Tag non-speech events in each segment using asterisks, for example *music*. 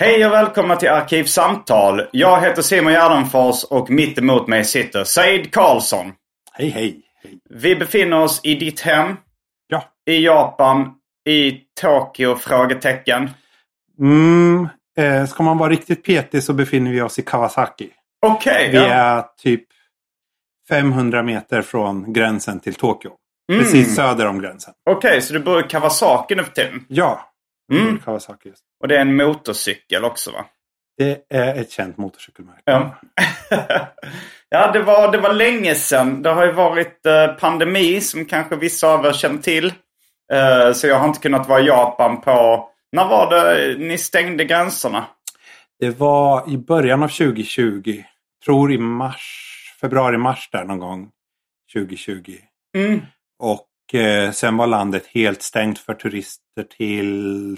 Hej och välkomna till Arkivsamtal. Jag heter Simon Gärdenfors och mitt emot mig sitter Said Karlsson. Hej, hej. hej. Vi befinner oss i ditt hem. Ja. I Japan. I Tokyo? Frågetecken. Mm, eh, ska man vara riktigt petig så befinner vi oss i Kawasaki. Okej. Vi ja. är typ 500 meter från gränsen till Tokyo. Mm. Precis söder om gränsen. Okej, så du bor i Kawasaki nu för tiden? Ja. Mm. Kawasaki. Och det är en motorcykel också va? Det är ett känt motorcykelmärke. Ja. *laughs* ja, det var, det var länge sedan. Det har ju varit eh, pandemi som kanske vissa av er känner till. Eh, så jag har inte kunnat vara i Japan på... När var det ni stängde gränserna? Det var i början av 2020. Tror i mars, februari-mars där någon gång. 2020. Mm. Och sen var landet helt stängt för turister till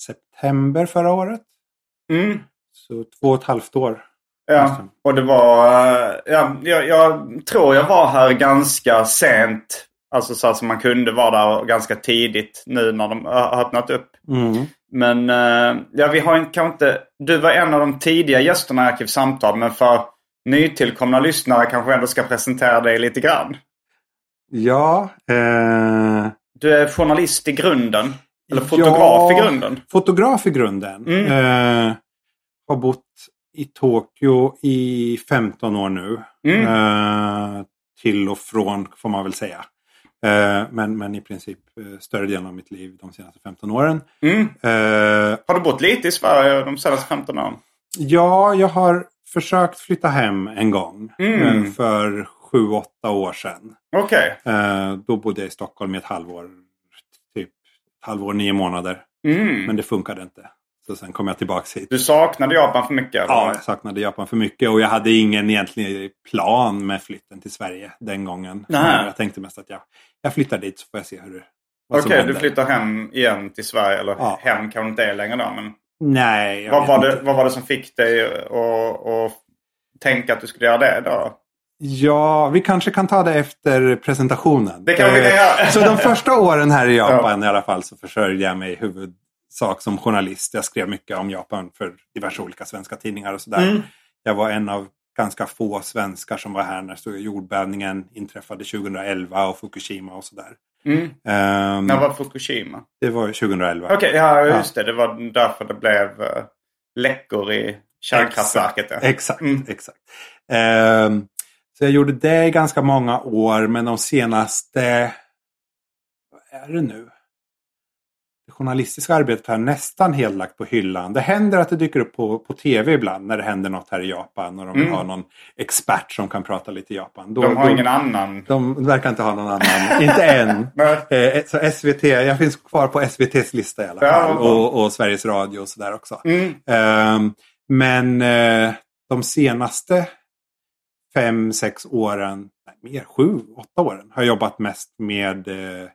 september förra året. Mm. Så två och ett halvt år. Ja, och det var... eh, Ja, jag, jag tror jag var här ganska sent. Alltså så att man kunde vara där ganska tidigt nu när de har öppnat upp. Mm. Men eh, ja, vi har kanske inte... Du var en av de tidiga gästerna i Arkivsamtal. Men för nytillkomna lyssnare kanske ändå ska presentera dig lite grann. Ja. Eh, Du är journalist i grunden. Eller fotograf ja, i grunden. Fotograf i grunden. Mm. Eh, har bott i Tokyo i 15 år nu. Mm. Eh, till och från får man väl säga. Eh, men, men i princip eh, större delen av mitt liv de senaste 15 åren. Mm. Eh, Har du bott lite i Sverige de senaste 15 åren? Ja, jag har försökt flytta hem en gång. Mm. För sju, åtta år sedan. Okej. Eh, Då bodde jag i Stockholm i ett halvår. Typ ett halvår, nio månader. Mm. Men det funkade inte. Så sen kom jag tillbaka hit. Du saknade Japan för mycket? Eller? Ja, jag saknade Japan för mycket. Och jag hade ingen egentlig plan med flytten till Sverige den gången. Nej. Jag tänkte mest att jag, jag flyttar dit så får jag se hur det Okej, du händer. flyttar hem igen till Sverige. Eller Ja. hem kanske inte är längre då. Men Nej, vad var, det, vad var det som fick dig att att tänka att du skulle göra det då? Ja, vi kanske kan ta det efter presentationen. Det kan vi Eh, göra. Så de första åren här i Japan i alla fall så försörjde jag mig i huvudsak som journalist. Jag skrev mycket om Japan för diverse olika svenska tidningar och sådär. Mm. Jag var en av ganska få svenskar som var här när stora jordbävningen inträffade 2011 och Fukushima och sådär. Mm. Ehm, När var Fukushima? Det var 2011. Okej, ja just det. Det var därför det blev uh, läckor i kärnkraftverket. Ja. Exakt, Mm. exakt. Ehm, så jag gjorde det i ganska många år, men de senaste... Vad är det nu? Det journalistiska arbetet har jag nästan helt lagt på hyllan. Det händer att det dyker upp på, på tv ibland när det händer något här i Japan och de vill Mm. ha någon expert som kan prata lite Japan. Då, De har då, ingen annan. De verkar inte ha någon annan. inte än. *laughs* Eh, så SVT, jag finns kvar på SVTs lista i alla fall. ja. Och, och Sveriges Radio och sådär också. Mm. Ehm, men eh, de senaste fem, sex åren, nej, mer, sju, åtta åren har jag jobbat mest med eh,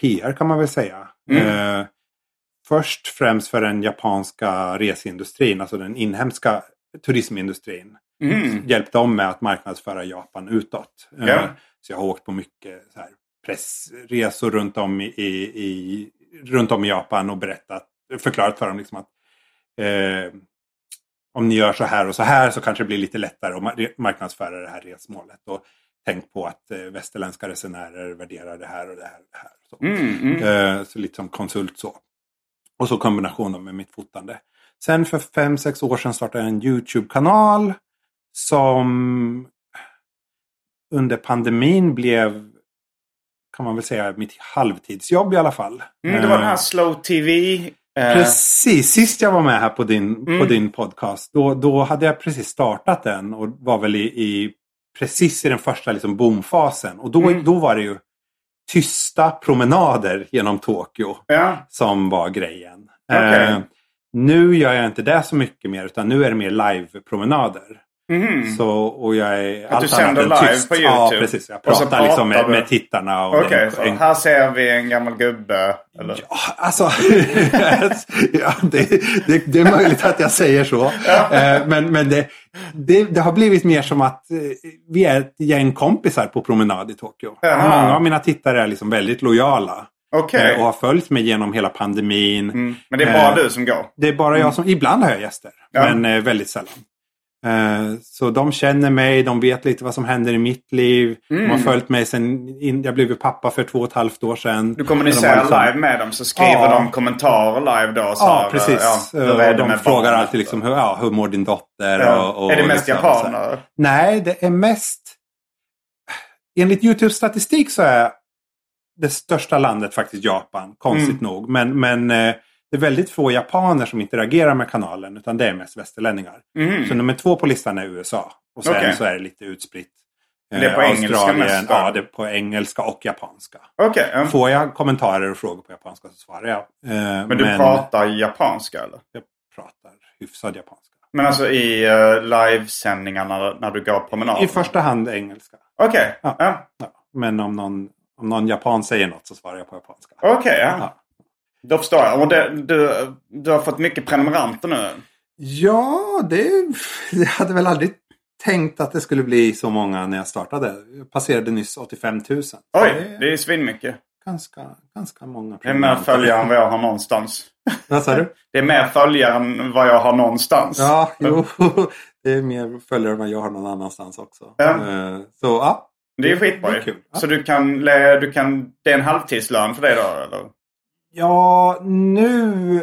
PR kan man väl säga. Mm. Eh, först främst för den japanska reseindustrin, alltså den inhemska turismindustrin. Mm. Hjälpt dem med att marknadsföra Japan utåt. Eh, Ja. Så jag har åkt på mycket så här, pressresor runt om i, i, i, runt om i Japan och berättat, förklarat för dem liksom att eh, om ni gör så här och så här så kanske det blir lite lättare att mar- marknadsföra det här resmålet. Och tänk på att eh, västerländska resenärer värderar det här och det här. Och det här. Så. Mm, mm. Eh, så lite som konsult så. Och så kombinationen med mitt fotande. Sen för fem sex år sedan startade jag en YouTube-kanal. Som under pandemin blev, kan man väl säga, mitt halvtidsjobb i alla fall. Mm, det var den här Eh, Slow TV. Eh, Precis, sist jag var med här på din, på Mm. din podcast. Då, då hade jag precis startat den och var väl i, i precis i den första liksom boomfasen. Och då, Mm. då var det ju tysta promenader genom Tokyo Ja. som var grejen. Okej. Eh, nu gör jag inte det så mycket mer utan nu är det mer live-promenader. Mhm. Så, och jag är Att du sänder live tyst. på Ja, YouTube? precis. Jag Och så pratar liksom med, pratar med tittarna. Okej, så en- här ser vi en gammal gubbe. Eller? Ja, alltså, *laughs* ja, det, det, det är möjligt att jag säger så. Eh, Men, men det, det, det har blivit mer som att eh, vi är ett gäng kompisar på promenad i Tokyo. Många av mina tittare är liksom väldigt lojala. Okej. eh, Och har följt mig genom hela pandemin. Mm. Men det är bara Eh, du som går? Det är bara jag som, ibland har jag gäster. Ja. Men väldigt sällan. Eh, Så de känner mig, de vet lite vad som händer i mitt liv. De har Mm. följt mig sen in, jag blev pappa för två och ett halvt år sedan. Du kommunicerar liksom- live med dem så skriver Ja. de kommentarer live då? Så Ja, precis. Ja, hur är de med frågar barnet? alltid liksom, hur, ja, hur mår din dotter? Ja. Och, och är det mest liksom, japaner? Nej, det är mest... Enligt YouTube-statistik så är det största landet faktiskt Japan, konstigt Mm. nog. Men, men eh, det är väldigt få japaner som interagerar med kanalen, utan det är mest västerlänningar. Mhm. Så nummer två på listan är USA. Och sen Okej. så är det lite utspritt. Det är på Eh, engelska Australien, mest då? Ja, det är på engelska och japanska. Okej, ja. Får jag kommentarer och frågor på japanska så svarar jag. Eh, men du pratar japanska eller? Jag pratar hyfsad japanska. Men alltså i uh, livesändningarna när, du går promenad? I första hand engelska. Okej, Ja. ja. Ja. Men om någon, om någon japan säger något så svarar jag på japanska. Okej, ja. Ja. Då förstår jag. Och det, du, du har fått mycket prenumeranter nu? Ja, det, jag hade väl aldrig tänkt att det skulle bli så många när jag startade. Jag passerade nyss 85 000. Så Oj, det är svinmycket. ganska, ganska många. Det är mer följare än vad jag har någonstans. Vad sa du? Det är mer följare än vad jag har någonstans. Ja, jo. Det är mer följare än vad jag har någon annanstans också. Ja. Eh, Så ja. Det är skitbra Det är ju. kul. Ja. Så du kan, du kan... Det är en halvtidslön för dig då? Eller? Ja, nu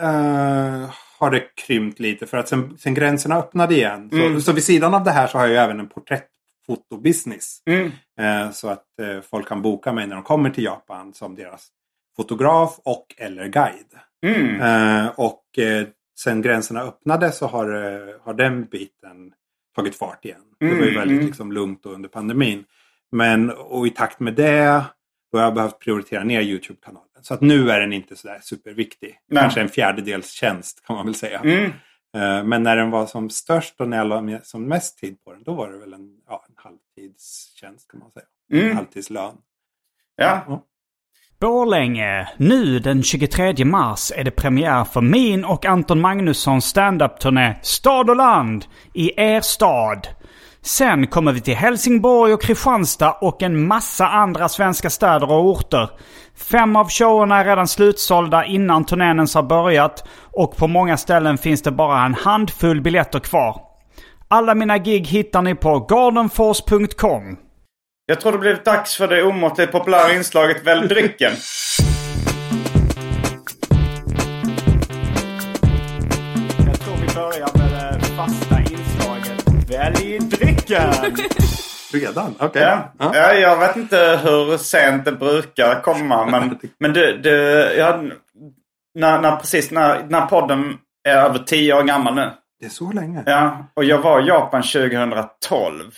eh, har det krympt lite för att sen, sen gränserna öppnade igen. Så, Mm. så vid sidan av det här så har jag ju även en porträttfotobusiness. Mm. Eh, så att eh, folk kan boka mig när de kommer till Japan som deras fotograf och eller guide. Mm. Eh, och eh, sen gränserna öppnade så har, eh, har den biten tagit fart igen. Det var ju Mm, väldigt mm. liksom, lugnt under pandemin. Men och i takt med det då har jag behövt prioritera ner YouTube-kanalen. Så att nu är den inte sådär superviktig. Nej. Kanske en fjärdedels tjänst kan man väl säga. Mm. Eh, men när den var som störst och när jag la som mest tid på den, då var det väl en, ja, en halvtidstjänst kan man säga. Mm. En halvtidslön. Ja. Borlänge. Nu den 23 mars är det premiär för min och Anton Magnussons standup-turné Stad och land i er stad. Sen kommer vi till Helsingborg och Kristianstad och en massa andra svenska städer och orter. Fem av showerna är redan slutsålda innan turnén ens har börjat och på många ställen finns det bara en handfull biljetter kvar. Alla mina gig hittar ni på gardenforce.com. Jag tror det blev dags för det omåttligt populära inslaget Välj drycken. Drycken. Redan? Okej. Ja. ja, jag vet inte hur sent det brukar komma. Men, *laughs* men det, det, ja, när, när, precis när, när podden är över tio år gammal nu. Det är så länge. Ja, och jag var i Japan 2012.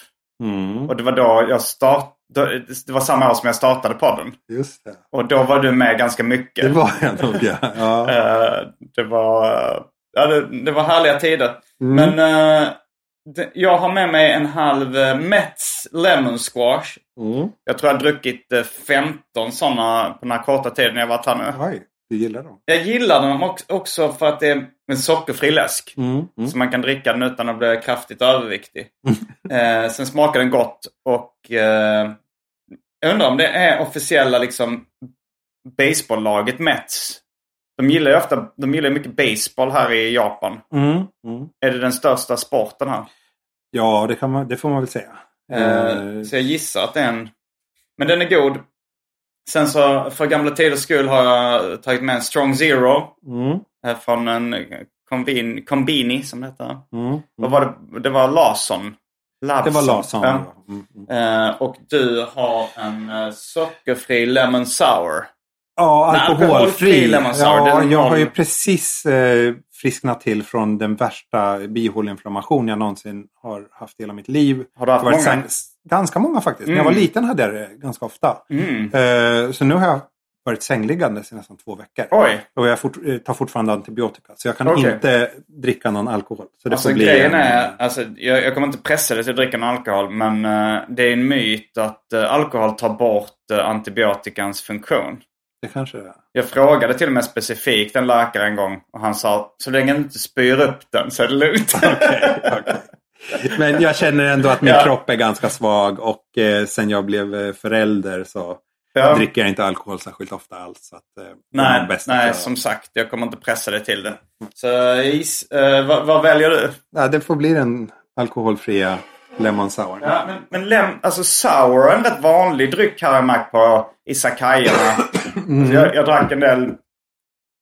Mm, Och det var då jag start, då, Det var samma år som jag startade podden. just det. Och då var du med ganska mycket. Det var jag nog ja. ja. *laughs* Eh, det var... Ja, det, det var härliga tider. Mm. Men eh, jag har med mig en halv uh, Mets Lemon Squash. Mm. Jag tror jag har druckit eh, 15 sådana på den här korta tiden jag varit här nu. Oj. Du gillar dem? Jag gillar dem också- också för att det är en sockerfri läsk. Mm, mm. Så man kan dricka den utan att bli kraftigt överviktig. *laughs* eh, sen smakar den gott och eh, jag undrar om det är officiella liksom baseballlaget Mets. De gillar ju ofta, de gillar mycket baseball här i Japan. Mm, mm. Är det den största sporten här? Ja, det, kan man, det får man väl säga. Eh, Eh, så jag gissar att det är en... Men den är god. Sen så för gamla tiders skull har jag tagit med en Strong Zero. mm, eh, Från en Combini, Combini som det heter. mm, Vad var det? Det var Larsson. Det Lawson. var Larsson. Ja. ja. Mm, mm. Eh, och du har en eh, sockerfri Lemon Sour. Ja, alkoholfri. Ja, jag har- ju precis eh, frisknat till från den värsta bihåleinflammation jag någonsin har haft i hela mitt liv. Har du haft många? säng- Ganska många faktiskt. När jag var Mm. liten hade jag det ganska ofta. Mm. Eh, så nu har jag varit sängliggande i nästan två veckor. Oj! Och jag fort, eh, tar fortfarande antibiotika. Så jag kan Okej. inte dricka någon alkohol. Så det Alltså får bli grejen en- är, alltså, jag, jag kommer inte pressa dig till att dricka någon alkohol. Men eh, det är en myt att eh, alkohol tar bort uh, antibiotikans funktion. Det kanske det är. Jag frågade till och med specifikt en läkare en gång och han sa så länge du inte spyr upp den så är det lugnt. *laughs* Okej, okej. Men jag känner ändå att min Ja. kropp är ganska svag. Och eh, sen jag blev eh, förälder så Ja. dricker jag inte alkohol särskilt ofta alls. Så att, eh, Nej, nej som sagt. Jag kommer inte pressa dig till det. Så giss, eh, vad, vad väljer du? Ja, det får bli den alkoholfria Lemon Sour. Ja, men, men lem, alltså sour är en rätt vanlig dryck här jag märkt på Isakajerna. Mm. Så jag, jag drack en del...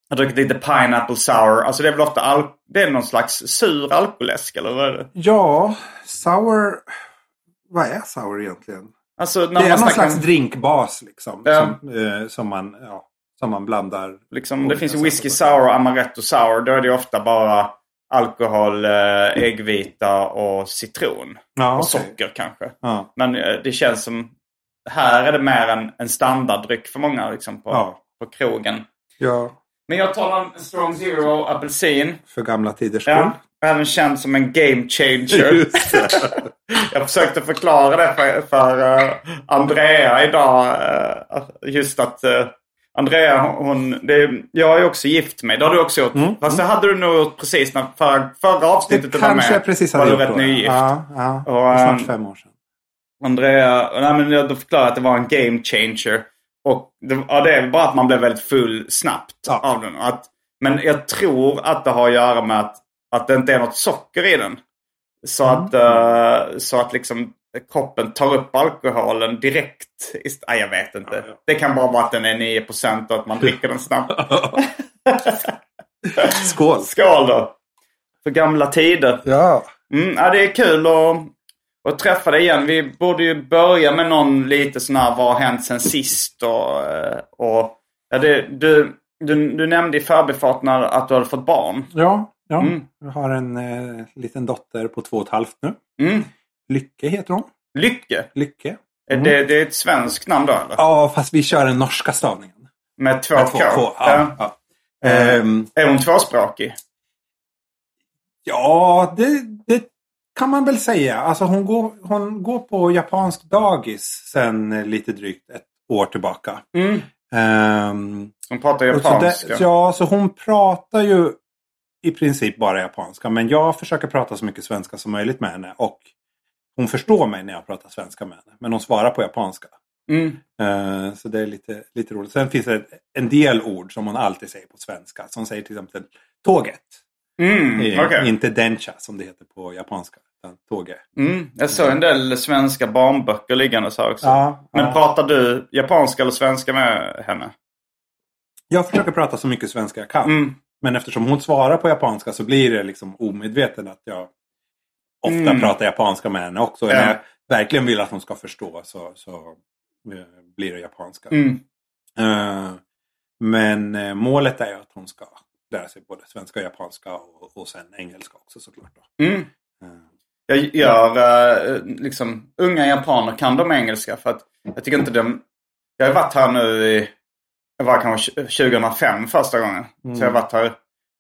Jag har druckit lite pineapple sour. Alltså det är väl ofta al- det är någon slags sur alkoläsk eller vad är det? Ja, sour... Vad är sour egentligen? Alltså Det är någon snackar slags drinkbas liksom. Ja. Som, eh, som, man, ja, som man blandar. liksom, det finns ju whisky sour och amaretto sour. Då är det ofta bara alkohol, eh, äggvita och citron. Ja, och okej. socker kanske. Ja, Men eh, det känns som... Här är det mer en, en standarddryck för många liksom på, Ja. på krogen. ja, Men jag talar om Strong Zero apelsin. för gamla tiders skull. Ja, även känd som en game changer. *laughs* *laughs* Jag försökte förklara det för, för eh, Andrea idag. eh, just att uh, Andrea, hon, det, jag är också gift med. Det har du också gjort. Mm, Fast det hade du nog gjort precis när förra, förra avsnittet Det du var kanske med. jag precis var hade du gjort rätt då. nygift. Ja, ja. Och, är snart fem år sedan. Andrea, nej men jag förklarade att det var en game changer. Och det, ja, det är bara att man blev väldigt full snabbt Ja. av den. Att, men jag tror att det har att göra med att, att det inte är något socker i den. Så Mm. att, eh, så att liksom kroppen tar upp alkoholen direkt. Nej, jag vet inte. Ja, ja. Det kan bara vara att den är 9% och att man dricker den snabbt. *laughs* Skål! Skål då! För gamla tider. Ja. Mm, ja, det är kul att, att träffa dig igen. Vi borde ju börja med någon lite sån här vad har hänt sen sist och... eh, och ja, det, du, du, du nämnde i förbifarten att du hade fått barn. Ja, ja. Mm. jag har en eh, liten dotter på två och ett halvt nu. Mm. Lycke heter hon. Lycke. Lycke. Är Det, det är ett svenskt namn då eller? Mm. Ja, fast vi kör den norska stavningen. Med två Med K? två K. Ja, ja. Ehm, Är hon tvåspråkig? ja det, det kan man väl säga. Alltså hon går, hon går på japansk dagis sen lite drygt ett år tillbaka. Mm. Ehm, Hon pratar och så japanska. det, ja, så hon pratar ju i princip bara japanska. Men jag försöker prata så mycket svenska som möjligt med henne. Och hon förstår mig när jag pratar svenska med henne. Men hon svarar på japanska. Mm. Eh, så det är lite, lite roligt. Sen finns det en del ord som hon alltid säger på svenska. Som säger till exempel tåget. Mm. Eh, okej. Inte dencha som det heter på japanska. Utan tåget. Mm. Jag såg en del svenska barnböcker liggandes här också. Ja, Men ja. pratar du japanska eller svenska med henne? Jag försöker prata så mycket svenska jag kan. Mm. Men eftersom hon svarar på japanska så blir det liksom omedveten att jag ofta Mm. pratar japanska med henne också. Ja. När jag verkligen vill att hon ska förstå så, så eh, blir det japanska. Mm. Eh, men målet är att hon ska lära sig både svenska och japanska och, och sen engelska också såklart. Då. Mm. Eh, Jag gör eh, liksom, unga japaner kan de engelska för att jag tycker inte de... Jag har varit här nu i, jag var kanske 2005 första gången. Mm. Så jag har varit här,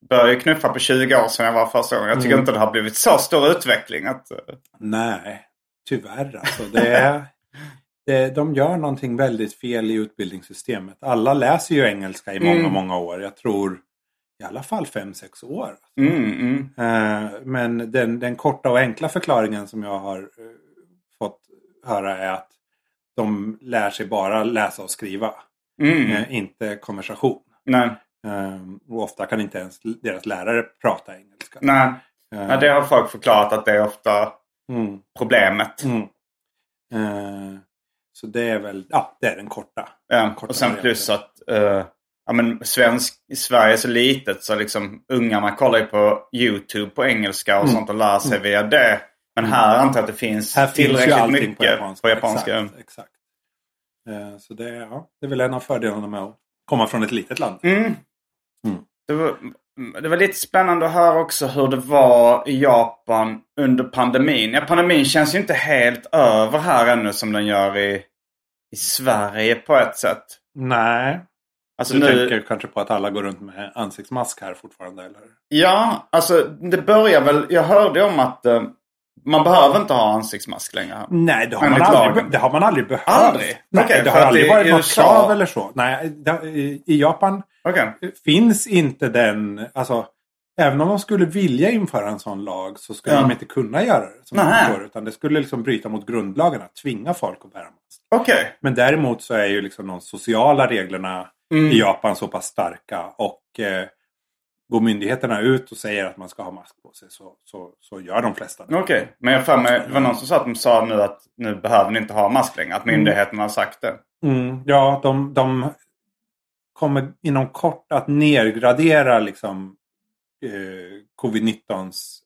började knuffa på 20 år sedan jag var första gången. Jag tycker Mm. inte det har blivit så stor utveckling. Att, nej, tyvärr alltså. Det är, *laughs* det, de gör någonting väldigt fel i utbildningssystemet. Alla läser ju engelska i många, Mm. många år. Jag tror i alla fall fem sex år. Mm, mm. Eh, men den, den korta och enkla förklaringen som jag har eh, fått höra är att de lär sig bara läsa och skriva. Mm. Eh, inte konversation. Nej. Eh, och ofta kan inte ens deras lärare prata engelska. Nej. Ja, det har folk förklarat att det är ofta mm, problemet. mm. Så det är väl, ja det är den korta. Ja, korta och sen varianten. plus att eh, ja, men svensk, Sverige är så litet så liksom ungarna kollar ju på YouTube på engelska och sånt och lär sig via det. Men här antar jag att det finns Mm. Här finns tillräckligt allting mycket på japanska. på japanska. Exakt, exakt. Eh, så det, ja, det är väl en av fördelarna med att komma från ett litet land. Mm. Mm. Det, var, det var lite spännande att höra också hur det var i Japan under pandemin. Ja, pandemin känns ju inte helt över här ännu som den gör i, i Sverige på ett sätt. Nej. Alltså du nu, tänker kanske på att alla går runt med ansiktsmask här fortfarande eller? Ja, alltså det börjar väl. Jag hörde om att eh, man behöver inte ha ansiktsmask längre. Nej, det har, man aldrig, det har man aldrig behövt. Aldrig? Nej, Okej, det har aldrig varit något krav eller så. Nej, det, i, i Japan Okej. finns inte den... Alltså, även om de skulle vilja införa en sån lag så skulle Ja. de inte kunna göra det. Som förstår, utan det skulle liksom bryta mot grundlagen att tvinga folk att bära mask. Okej. Men däremot så är ju liksom de sociala reglerna Mm. i Japan så pass starka. Och eh, går myndigheterna ut och säger att man ska ha mask på sig så, så, så gör de flesta det. Okej. Men jag för mig, det var någon som sa att de sa nu att nu behöver ni inte ha mask längre. Att myndigheterna har sagt det. Mm, ja, de, de kommer inom kort att nedgradera liksom, eh, covid-19s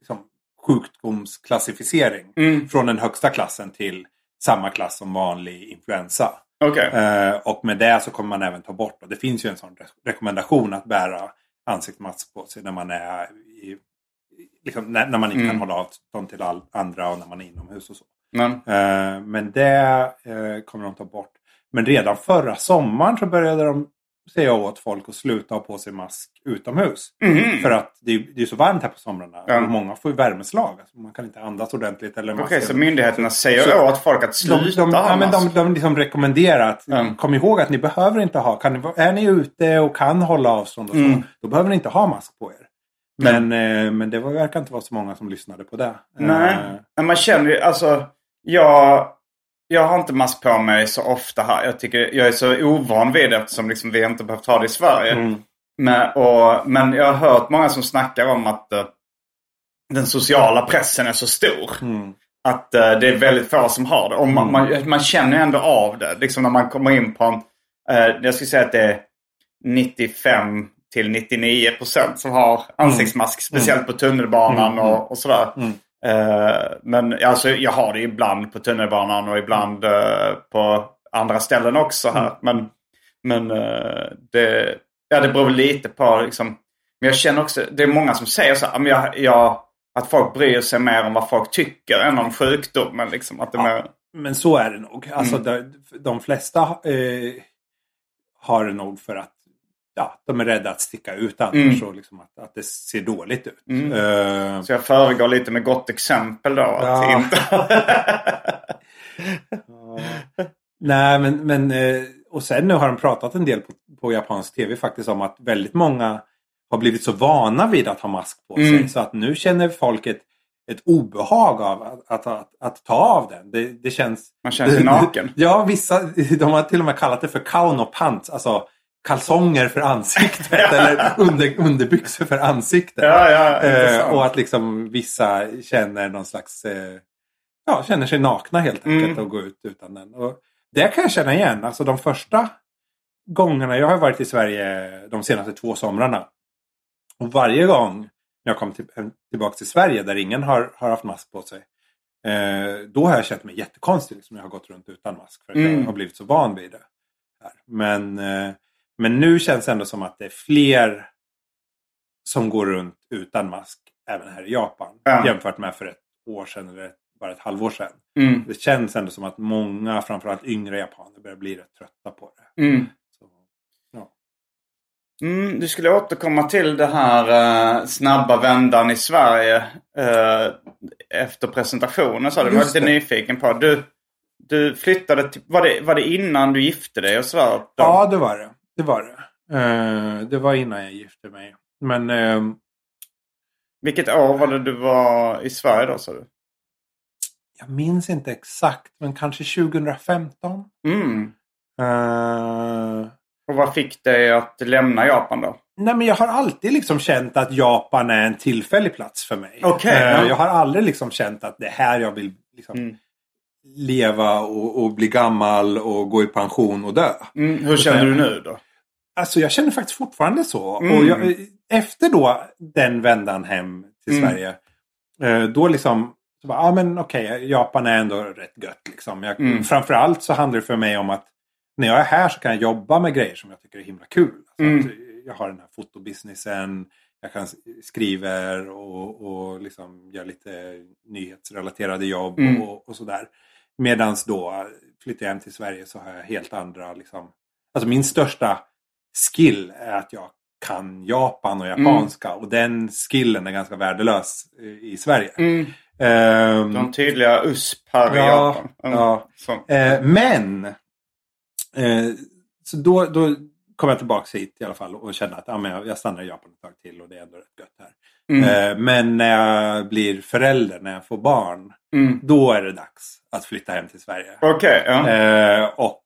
liksom, sjukdomsklassificering. Mm. Från den högsta klassen till samma klass som vanlig influensa. Okej. Eh, och med det så kommer man även ta bort, och det finns ju en sån re- rekommendation att bära ansiktsmask på sig när man är i, liksom, när, när man inte Mm. kan hålla avstånd till all, andra och när man är inomhus och så. Men, Eh, men det eh, kommer de ta bort. Men redan förra sommaren så började de säga åt folk att sluta ha på sig mask utomhus. För att det är, det är så varmt här på somrarna. Ja. Och många får ju värmeslag. Alltså man kan inte andas ordentligt. Eller Okej, masken- så myndigheterna säger så- åt folk att sluta de, de, ha ja, men mask? de, de liksom rekommenderar att Mm. kom ihåg att ni behöver inte ha. Kan ni, är ni ute och kan hålla avstånd och så. Mm. Då behöver ni inte ha mask på er. Men, eh, men det var, verkar inte vara så många som lyssnade på det. Nej, Eh, men man känner ju alltså. Jag, jag har inte mask på mig så ofta här. Jag, tycker, jag är så ovan vid det eftersom liksom vi inte behövt ha det i Sverige. Mm. Men, och, men jag har hört många som snackar om att eh, den sociala pressen är så stor. Mm. Att eh, det är väldigt få som har det. Och man, man, man känner ändå av det. Liksom när man kommer in på en... eh, jag skulle säga att det är 95 till 99 procent som har ansiktsmask. Speciellt på tunnelbanan och, och sådär. Eh, men alltså, jag har det ibland på tunnelbanan och ibland eh, på andra ställen också här. Men, men eh, det, ja, det beror lite på liksom. Men jag känner också, det är många som säger så här, "Men jag, jag, att folk bryr sig mer om vad folk tycker än om sjukdomen. Liksom, att det är mer, Men så är det nog. Alltså Mm. de, de flesta eh, har det nog för att ja, de är rädda att sticka ut annars. Mm. Och liksom att, att det ser dåligt ut. Mm. Eh, så jag föregår lite med gott exempel då. Att Ja. inte... *laughs* nej, men, men eh, och sen nu har de pratat en del på, på japansk tv faktiskt om att väldigt många har blivit så vana vid att ha mask på sig. Mm. Så att nu känner folk ett, obehag av att, att, att, att ta av den. Det, det känns... Man känner sig naken. *laughs* Ja, vissa de har till och med kallat det för kauno pants. Alltså kalsonger för ansiktet *laughs* eller under, underbyxor för ansiktet. Ja, ja, eh, och att liksom vissa känner någon slags... Eh, ja, känner sig nakna helt enkelt Mm. och går ut utan den. Och det kan jag känna igen. Alltså de första gångerna, jag har varit i Sverige de senaste två somrarna. Och varje gång när jag kom till, tillbaka till Sverige där ingen har, har haft mask på sig. Eh, då har jag känt mig jättekonstig liksom, jag har gått runt utan mask. För att Mm. jag har blivit så van vid det. Här. Men, eh, men nu känns det ändå som att det är fler som går runt utan mask även här i Japan. Ja. Jämfört med för ett år sedan eller bara ett halvår sedan. Mm. Det känns ändå som att många, framförallt yngre japaner, börjar bli rätt trötta på det. Mm. Så, ja. Mm, du skulle återkomma till det här eh, snabba vändan i Sverige eh, efter presentationen. Så du var lite det. nyfiken på. Du, du flyttade till, var det, var det innan du gifte dig och sådär? Ja, det var det. Det var det. Eh, det var innan jag gifte mig. Men eh, Vilket år var det du var i Sverige då sa du? jag minns inte exakt, men kanske 2015. Mm. Eh, Och vad fick dig att lämna Japan då? Nej men jag har alltid liksom känt att Japan är en tillfällig plats för mig. Okej, Eh, ja. Jag har aldrig liksom känt att det är här jag vill liksom Mm. leva och, och bli gammal och gå i pension och dö. Mm, hur känner du nu då? Alltså jag känner faktiskt fortfarande så. Mm. Och jag, efter då den vändan hem till Mm. Sverige. eh, Då liksom, så bara, ja men okej, Japan är ändå rätt gött liksom. Jag, Mm. Framförallt så handlar det för mig om att när jag är här så kan jag jobba med grejer som jag tycker är himla kul. Alltså Mm. jag har den här fotobusinessen, jag kan skriver och, och liksom gör lite nyhetsrelaterade jobb Mm. och, och sådär. Medans då flyttar jag hem till Sverige så har jag helt andra liksom. Alltså min största skill är att jag kan Japan och japanska och den skillen är ganska värdelös i Sverige. Mm. Ehm, De tydliga USP här i Ja, Japan. Mm. ja. Eh, men eh, så då, då kom jag tillbaka hit i alla fall och kände att ja, men jag, jag stannar i Japan ett tag till och det är ändå rätt gött här. Mm. Eh, men när jag blir förälder, när jag får barn, Mm. då är det dags att flytta hem till Sverige. Okej, ja. Eh, och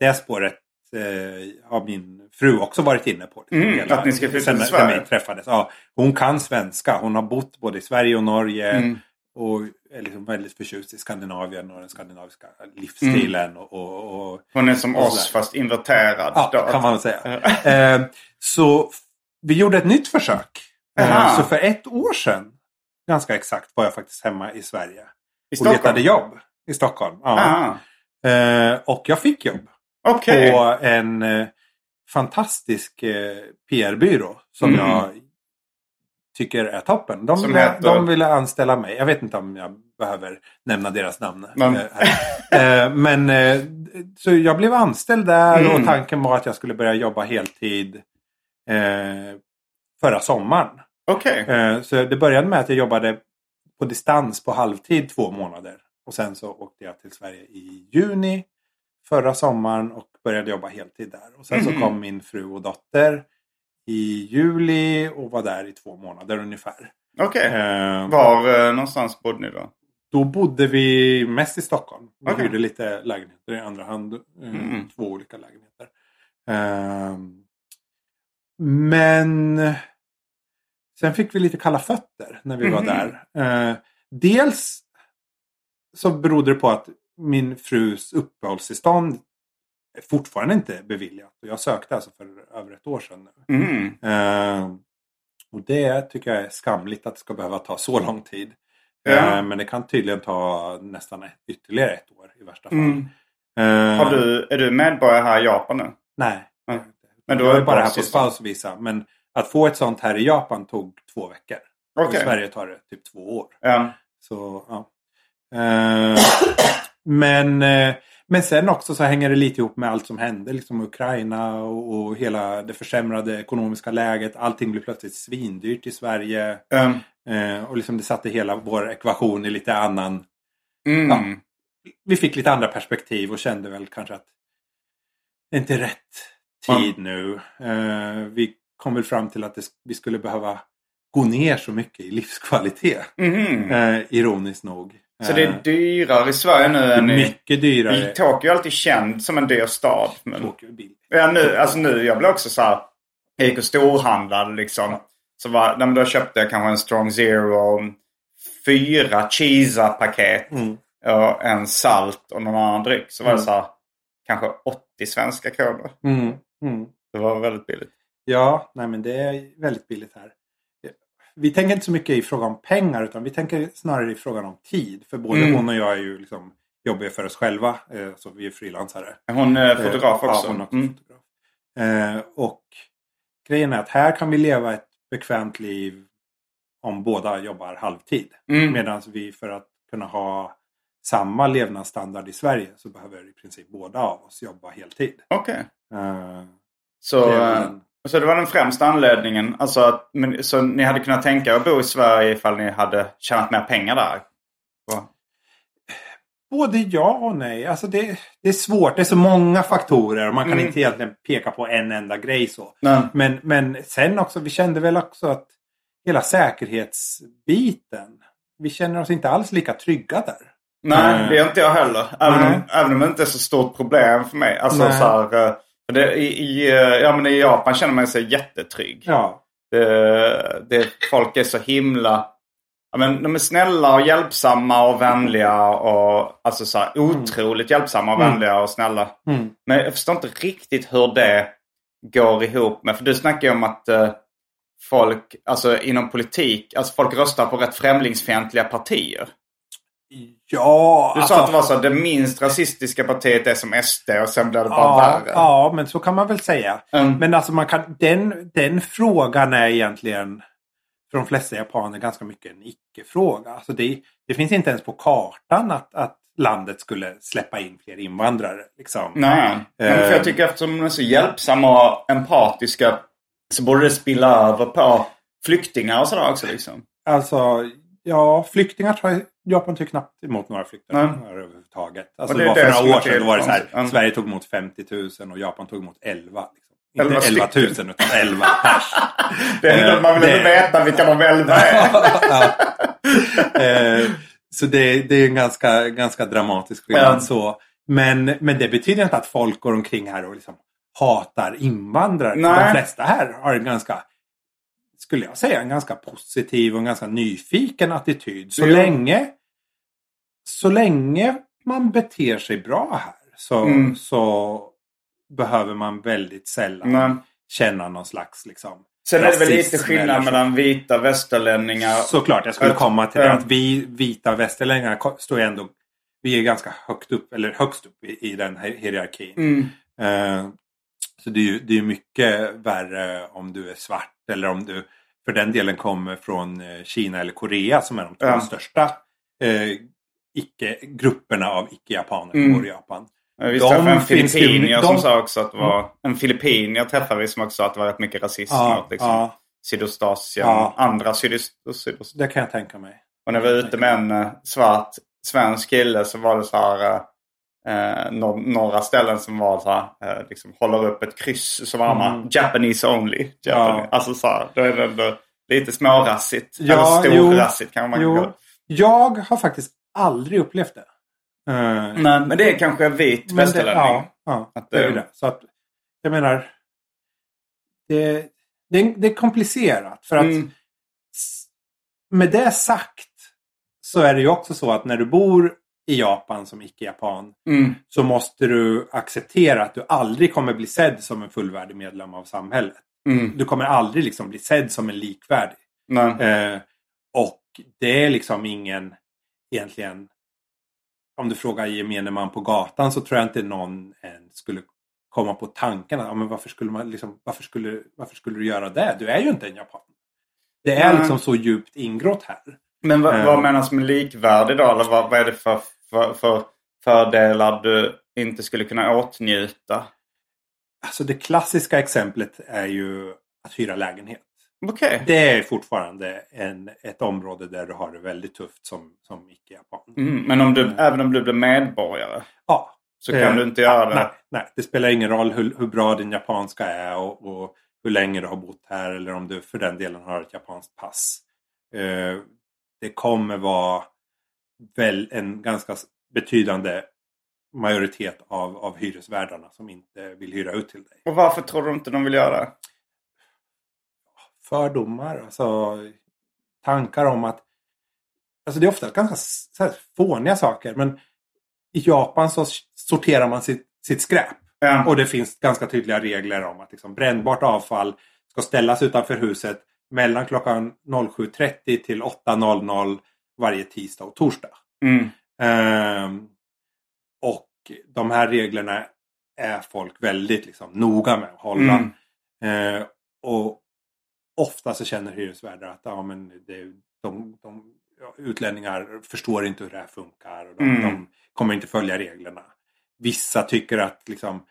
det spåret eh, har min fru också varit inne på. liksom, Mm, att ni ska flytta sen, till Sverige. träffades. Ja, hon kan svenska. Hon har bott både i Sverige och Norge. Mm. Och är liksom väldigt förtjust i Skandinavien och den skandinaviska livsstilen. Och, och, och, Hon är som och oss fast inverterad. Ja, då. kan man säga. *laughs* eh, så vi gjorde ett nytt försök. Eh, så för ett år sedan, ganska exakt, var jag faktiskt hemma i Sverige. I och Stockholm? letade jobb i Stockholm. Ja. Eh, och jag fick jobb Okej. på en eh, fantastisk eh, PR-byrå som Mm. jag tycker är toppen. De ville, heter? de ville anställa mig. Jag vet inte om jag behöver nämna deras namn. Men- eh, Men eh, så jag blev anställd där Mm. och tanken var att jag skulle börja jobba heltid förra sommaren. Eh, Så det började med att jag jobbade på distans på halvtid två månader. Och sen så åkte jag till Sverige i juni förra sommaren och började jobba heltid där. Och sen så kom min fru och dotter i juli och var där i två månader ungefär. Okej. Eh, Var eh, någonstans bodde ni då? Då bodde vi mest i Stockholm. Vi Okej. hyrde lite lägenheter i andra hand. eh, Mm. Två olika lägenheter. Eh, men sen fick vi lite kalla fötter när vi var Mhm. där. Eh, dels så berodde det på att min frus uppehållstillstånd är fortfarande inte beviljat. Och jag sökte alltså för över ett år sedan nu. Mm. Eh, och det tycker jag är skamligt att det ska behöva ta så lång tid. Ja. Eh, men det kan tydligen ta nästan ett, ytterligare ett år i värsta fall. Mm. Eh, Har du, är du medborgare här i Japan nu? Nej. Nej. Men du jag är bara här på spousevisa. Men att få ett sånt här i Japan tog två veckor. Och I. Sverige tar det typ två år. Ja. Så, ja. Men, eh, men sen också så hänger det lite ihop med allt som hände. Liksom Ukraina och, och hela det försämrade ekonomiska läget. Allting blev plötsligt svindyrt i Sverige. Um, Eh, och liksom det satte hela vår ekvation i lite annan... mm. Ja. Vi fick lite andra perspektiv och kände väl kanske att det är inte rätt tid nu. Eh, vi kom väl fram till att det, vi skulle behöva gå ner så mycket i livskvalitet. Mhm. Eh, ironiskt nog. Så det är Eh, dyrare i Sverige nu det än i... mycket dyrare. Tokyo är alltid känd som en dyr stad. Men... Tokyo. Ja, nu, alltså nu, jag blev också så här. Jag gick och storhandlade liksom. Så var, nej, då köpte jag kanske en Strong Zero, fyra Cheesa-paket, Mm. och en salt och någon annan dryck. Så var det Mm. så här, kanske 80 svenska kronor. Mm. Mm. Det var väldigt billigt. Ja, nej men det är väldigt billigt här. Vi tänker inte så mycket i fråga om pengar utan vi tänker snarare i frågan om tid. För både Mm. hon och jag är ju liksom jobbiga för oss själva. Eh, så vi är frilansare. Hon är fotograf Eh, också. Ja, hon är också Mm. fotograf. Eh, och grejen är att här kan vi leva ett bekvämt liv om båda jobbar halvtid. Mm. Medan vi för att kunna ha samma levnadsstandard i Sverige så behöver i princip båda av oss jobba heltid. Okej. Eh, Så, så det var den främsta anledningen. Alltså att, men, så ni hade kunnat tänka er att bo i Sverige ifall ni hade tjänat mer pengar där? Va? både ja och nej. Alltså det, det är svårt. Det är så många faktorer och man kan Mm. inte egentligen peka på en enda grej så. Nej. Men, men sen också, vi kände väl också att hela säkerhetsbiten. Vi känner oss inte alls lika trygga där. Nej, det är inte jag heller. Även om, även om det inte är så stort problem för mig. Alltså Nej. så här, eh, det, i, i, eh, ja, men I Japan känner man sig jättetrygg. Ja. Det, det, folk är så himla... Ja, men de är snälla och hjälpsamma och vänliga. Och, alltså så här, otroligt hjälpsamma och vänliga och snälla. Mm. Men jag förstår inte riktigt hur det går ihop med... För du snackar ju om att eh, folk, alltså inom politik, alltså folk röstar på rätt främlingsfientliga partier. Ja, Du alltså, sa att det var så att det minst rasistiska partiet är som SD och sen blir det bara ja, värre. ja, men så kan man väl säga. Mm. Men alltså man kan, den, den frågan är egentligen för de flesta japaner ganska mycket en icke-fråga. Alltså det, det finns inte ens på kartan att, att landet skulle släppa in fler invandrare. Liksom. Nej, men för Eh. jag tycker eftersom de är så hjälpsamma och empatiska så borde det spilla över på flyktingar och sådär också liksom. Alltså, ja, flyktingar tar Japan tog knappt emot några flyktingar Nej. överhuvudtaget. Alltså Och det, det var det för några år sedan. Då var det så här. Mm. Sverige tog emot 50 000 och Japan tog emot 11. Liksom. 11 Inte 11 000 stycken. utan 11 pers. *laughs* Det är ändå, Eh, man vill det- inte veta vilka de elva *laughs* är. Eh, så det, det är en ganska, ganska dramatisk skillnad Ja. så. Men, men det betyder inte att folk går omkring här och liksom hatar invandrare. Nej. De flesta här har en ganska, skulle jag säga, en ganska positiv och en ganska nyfiken attityd. Så Jo. länge så länge man beter sig bra här så, Mm. så behöver man väldigt sällan Nej. känna någon slags liksom, Sen är det väl lite skillnad mellan vita västerlänningar. Såklart, jag skulle komma till det. Att vi vita västerlänningar står ändå... Vi är ganska högt upp, eller högst upp i, i den här hierarkin. Mm. Eh, så det är ju det är mycket värre om du är svart eller om du för den delen kommer från eh, Kina eller Korea som är de två Ja. största eh, icke, grupperna av icke-japaner som Mm. bor i Japan. Jag visste De för en finns ju- filippinier som de- sa också att det var... En filippin jag träffade vi som också sa att det var rätt mycket rasism Ja, mot liksom, ja, Sydostasien. Ja. Andra sydost, sydost. det kan jag tänka mig. Och när vi var ute med en eh, svart svensk kille så var det så här... eh, Eh, nå- några ställen som var så här, eh, liksom håller upp ett kryss så var man Mm. Japanese only. Japanese. Ja. Alltså så här, då är det ändå lite smårassigt. Ja, eller storrassigt kan man Jo, det. jag har faktiskt aldrig upplevt det. Eh, Men, men det är kanske vit västerlänning. ja, ja Att det är det- ju det. Så att, jag menar, det, det, är- det är komplicerat. För att Mm. med det sagt så är det ju också så att när du bor i Japan som icke-japan Mm. så måste du acceptera att du aldrig kommer bli sedd som en fullvärdig medlem av samhället. Mm. Du kommer aldrig liksom bli sedd som en likvärdig. Eh, och det är liksom ingen egentligen om du frågar gemene man på gatan så tror jag inte någon skulle komma på tanken att ja, men varför, skulle man liksom, varför, skulle, varför skulle du göra det? Du är ju inte en japan. Det är Nej. liksom så djupt ingrott här. Men vad, Eh. vad menas med likvärdig då? Eller vad, vad är det för, för, för fördelar du inte skulle kunna åtnjuta? Alltså det klassiska exemplet är ju att hyra lägenhet. Okej. Det är fortfarande en, ett område där du har det väldigt tufft som, som icke-japan. Mm, men om du, även om du blir medborgare Ja. så kan Eh, du inte göra det? Nej, nej, det spelar ingen roll hur, hur bra din japanska är och, och hur länge du har bott här eller om du för den delen har ett japanskt pass. Eh, det kommer vara väl en ganska betydande majoritet av, av hyresvärdarna som inte vill hyra ut till dig. Och varför tror du inte de vill göra det? Fördomar, alltså tankar om att Alltså det är ofta ganska så här, fåniga saker men i Japan så sorterar man sitt, sitt skräp. Ja. Och det finns ganska tydliga regler om att liksom brännbart avfall ska ställas utanför huset mellan klockan 07.30 till 8.00 varje tisdag och torsdag. Mm. Ehm, och de här reglerna är folk väldigt liksom, noga med att hålla. Mm. Ehm, och ofta så känner hyresvärdar att ja, men det, de, de, utlänningar förstår inte hur det här funkar. Och de, Mm. de kommer inte följa reglerna. Vissa tycker att liksom,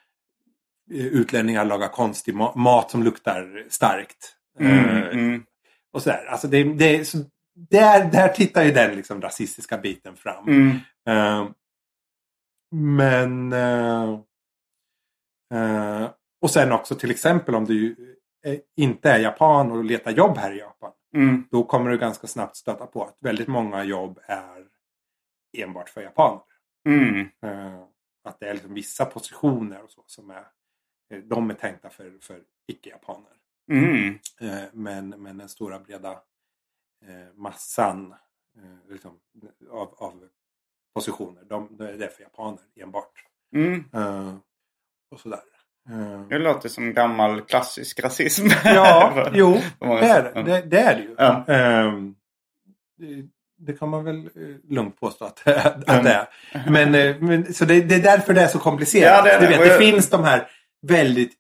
utlänningar lagar konstig ma- mat som luktar starkt. Mm. Ehm, Mm. och sådär. Alltså det, det, så, där, där tittar ju den liksom rasistiska biten fram. Mm. Ehm, Men... eh, eh, och sen också till exempel om du inte är japan och letar jobb här i Japan. Mm. Då kommer du ganska snabbt stöta på att väldigt många jobb är enbart för japaner. Mm. Att det är liksom vissa positioner och så som är, de är tänkta för, för icke-japaner. Mm. Men, men den stora breda massan eh, liksom, av, av positioner, de, det är för japaner enbart. Mm. Eh, och sådär. Eh, Det låter som gammal klassisk rasism. ja, *laughs* jo, det är det. Det, är det ju. Ja. Ehm, det, det kan man väl eh, lugnt påstå att, att det är. Men, eh, men, så det, det är därför det är så komplicerat. Ja, det vet, det finns de här väldigt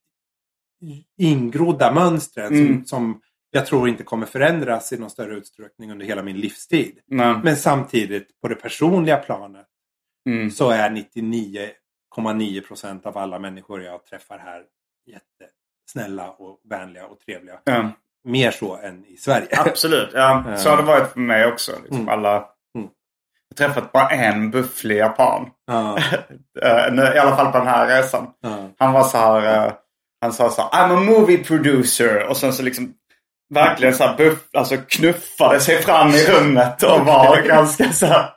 ingrodda mönstren Mm. som, som jag tror inte kommer förändras i någon större utsträckning under hela min livstid. Nej. Men samtidigt på det personliga planet Mm. så är 99,9 procent av alla människor jag träffar här jättesnälla och vänliga och trevliga. Ja. Mer så än i Sverige. Absolut. Ja, *laughs* så har det varit för mig också. Liksom Mm. alla... Mm. Jag har träffat bara en bufflig japan. Ja, *laughs* Eh, I alla fall på den här resan. Han var så här... eh, Han sa så här, I'm a movie producer. Och sen så liksom verkligen så här buff, alltså knuffade sig fram i rummet och var ganska så här...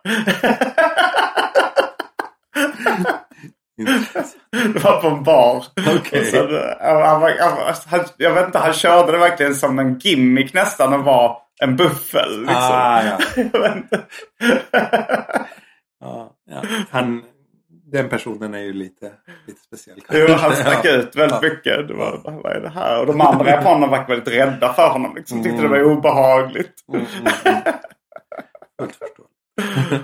Det var på en bar. Och så, han, var- han, var- han, jag vet inte, han körde det verkligen som en gimmick nästan att vara en buffel. Liksom. Ah, ja. *laughs* Ja, ja. Han, den personen är ju lite, lite speciell. Jo, han stack Ja. ut väldigt Ja. mycket. Det var, vad är det här? Och de *laughs* andra japanerna var väldigt rädda för honom. Liksom. Tyckte det var obehagligt. Mm, mm, mm. *laughs*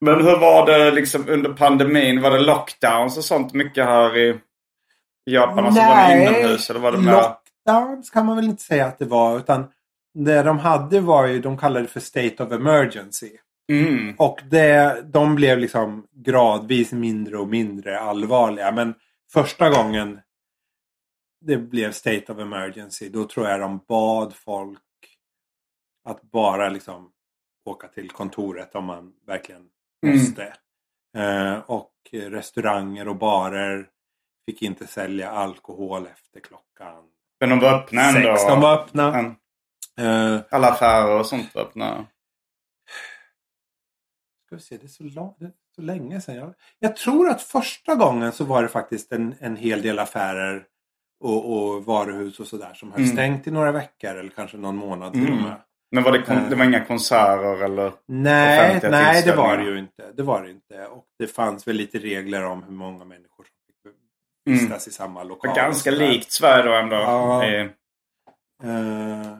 Men hur var det liksom under pandemin? Var det lockdowns och sånt mycket här i Japan? Alltså var det inomhus eller var det mer... lockdowns kan man väl inte säga att det var. Utan det de hade var ju, de kallade det för state of emergency. Mm. Och det, de blev liksom gradvis mindre och mindre allvarliga. Men första gången det blev state of emergency då tror jag de bad folk att bara liksom åka till kontoret om man verkligen Mm. måste. Eh, och restauranger och barer fick inte sälja alkohol efter klockan Men de var öppna ändå? sex. De var öppna. Mm. Eh, Alla affärer och sånt var öppna? Ska vi se, det är så, lång, det är så länge sedan. Jag, jag tror att första gången så var det faktiskt en, en hel del affärer och, och varuhus och sådär som höll Mm. stängt i några veckor eller kanske någon månad till och Mm. med. Men var det, kon- Eh. det var inga konserter eller? Nej, nej det var det ju inte. Det var det inte. Och det fanns väl lite regler om hur många människor som fick Mm. vistas i samma Det lokal. var ganska likt Sverige då ändå. Ja. Eh, Eh,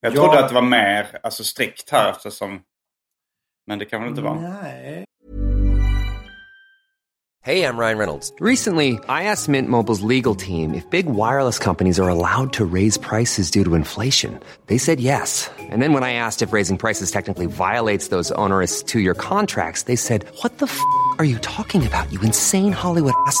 Jag Ja. trodde att det var mer alltså, strikt här eftersom... Men det kan väl inte vara? nej. Hey, I'm Ryan Reynolds. Recently, I asked Mint Mobile's legal team if big wireless companies are allowed to raise prices due to inflation. They said yes. And then when I asked if raising prices technically violates those onerous two year contracts, they said, What the f are you talking about, you insane Hollywood ass?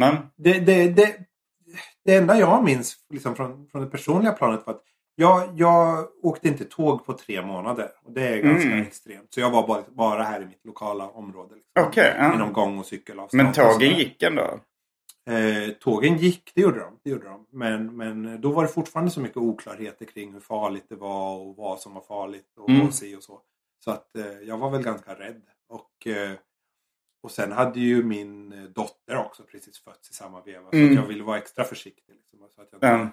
Men, Det, det, det, det enda jag minns liksom från, från det personliga planet var att jag, jag åkte inte tåg på tre månader. Och det är ganska Mm. extremt. Så jag var bara, bara här i mitt lokala område. Liksom, Okej, ja. Inom gång och cykelavstånd. men tågen gick ändå? Eh, tågen gick, det gjorde de. Det gjorde de. Men, men då var det fortfarande så mycket oklarheter kring hur farligt det var och vad som var farligt och, Mm. och si och så. Så att eh, jag var väl ganska rädd. Och, eh, och sen hade ju min eh, dotter också precis fötts i samma veva. Så Mm. att jag ville vara extra försiktig. Liksom, så att jag eh,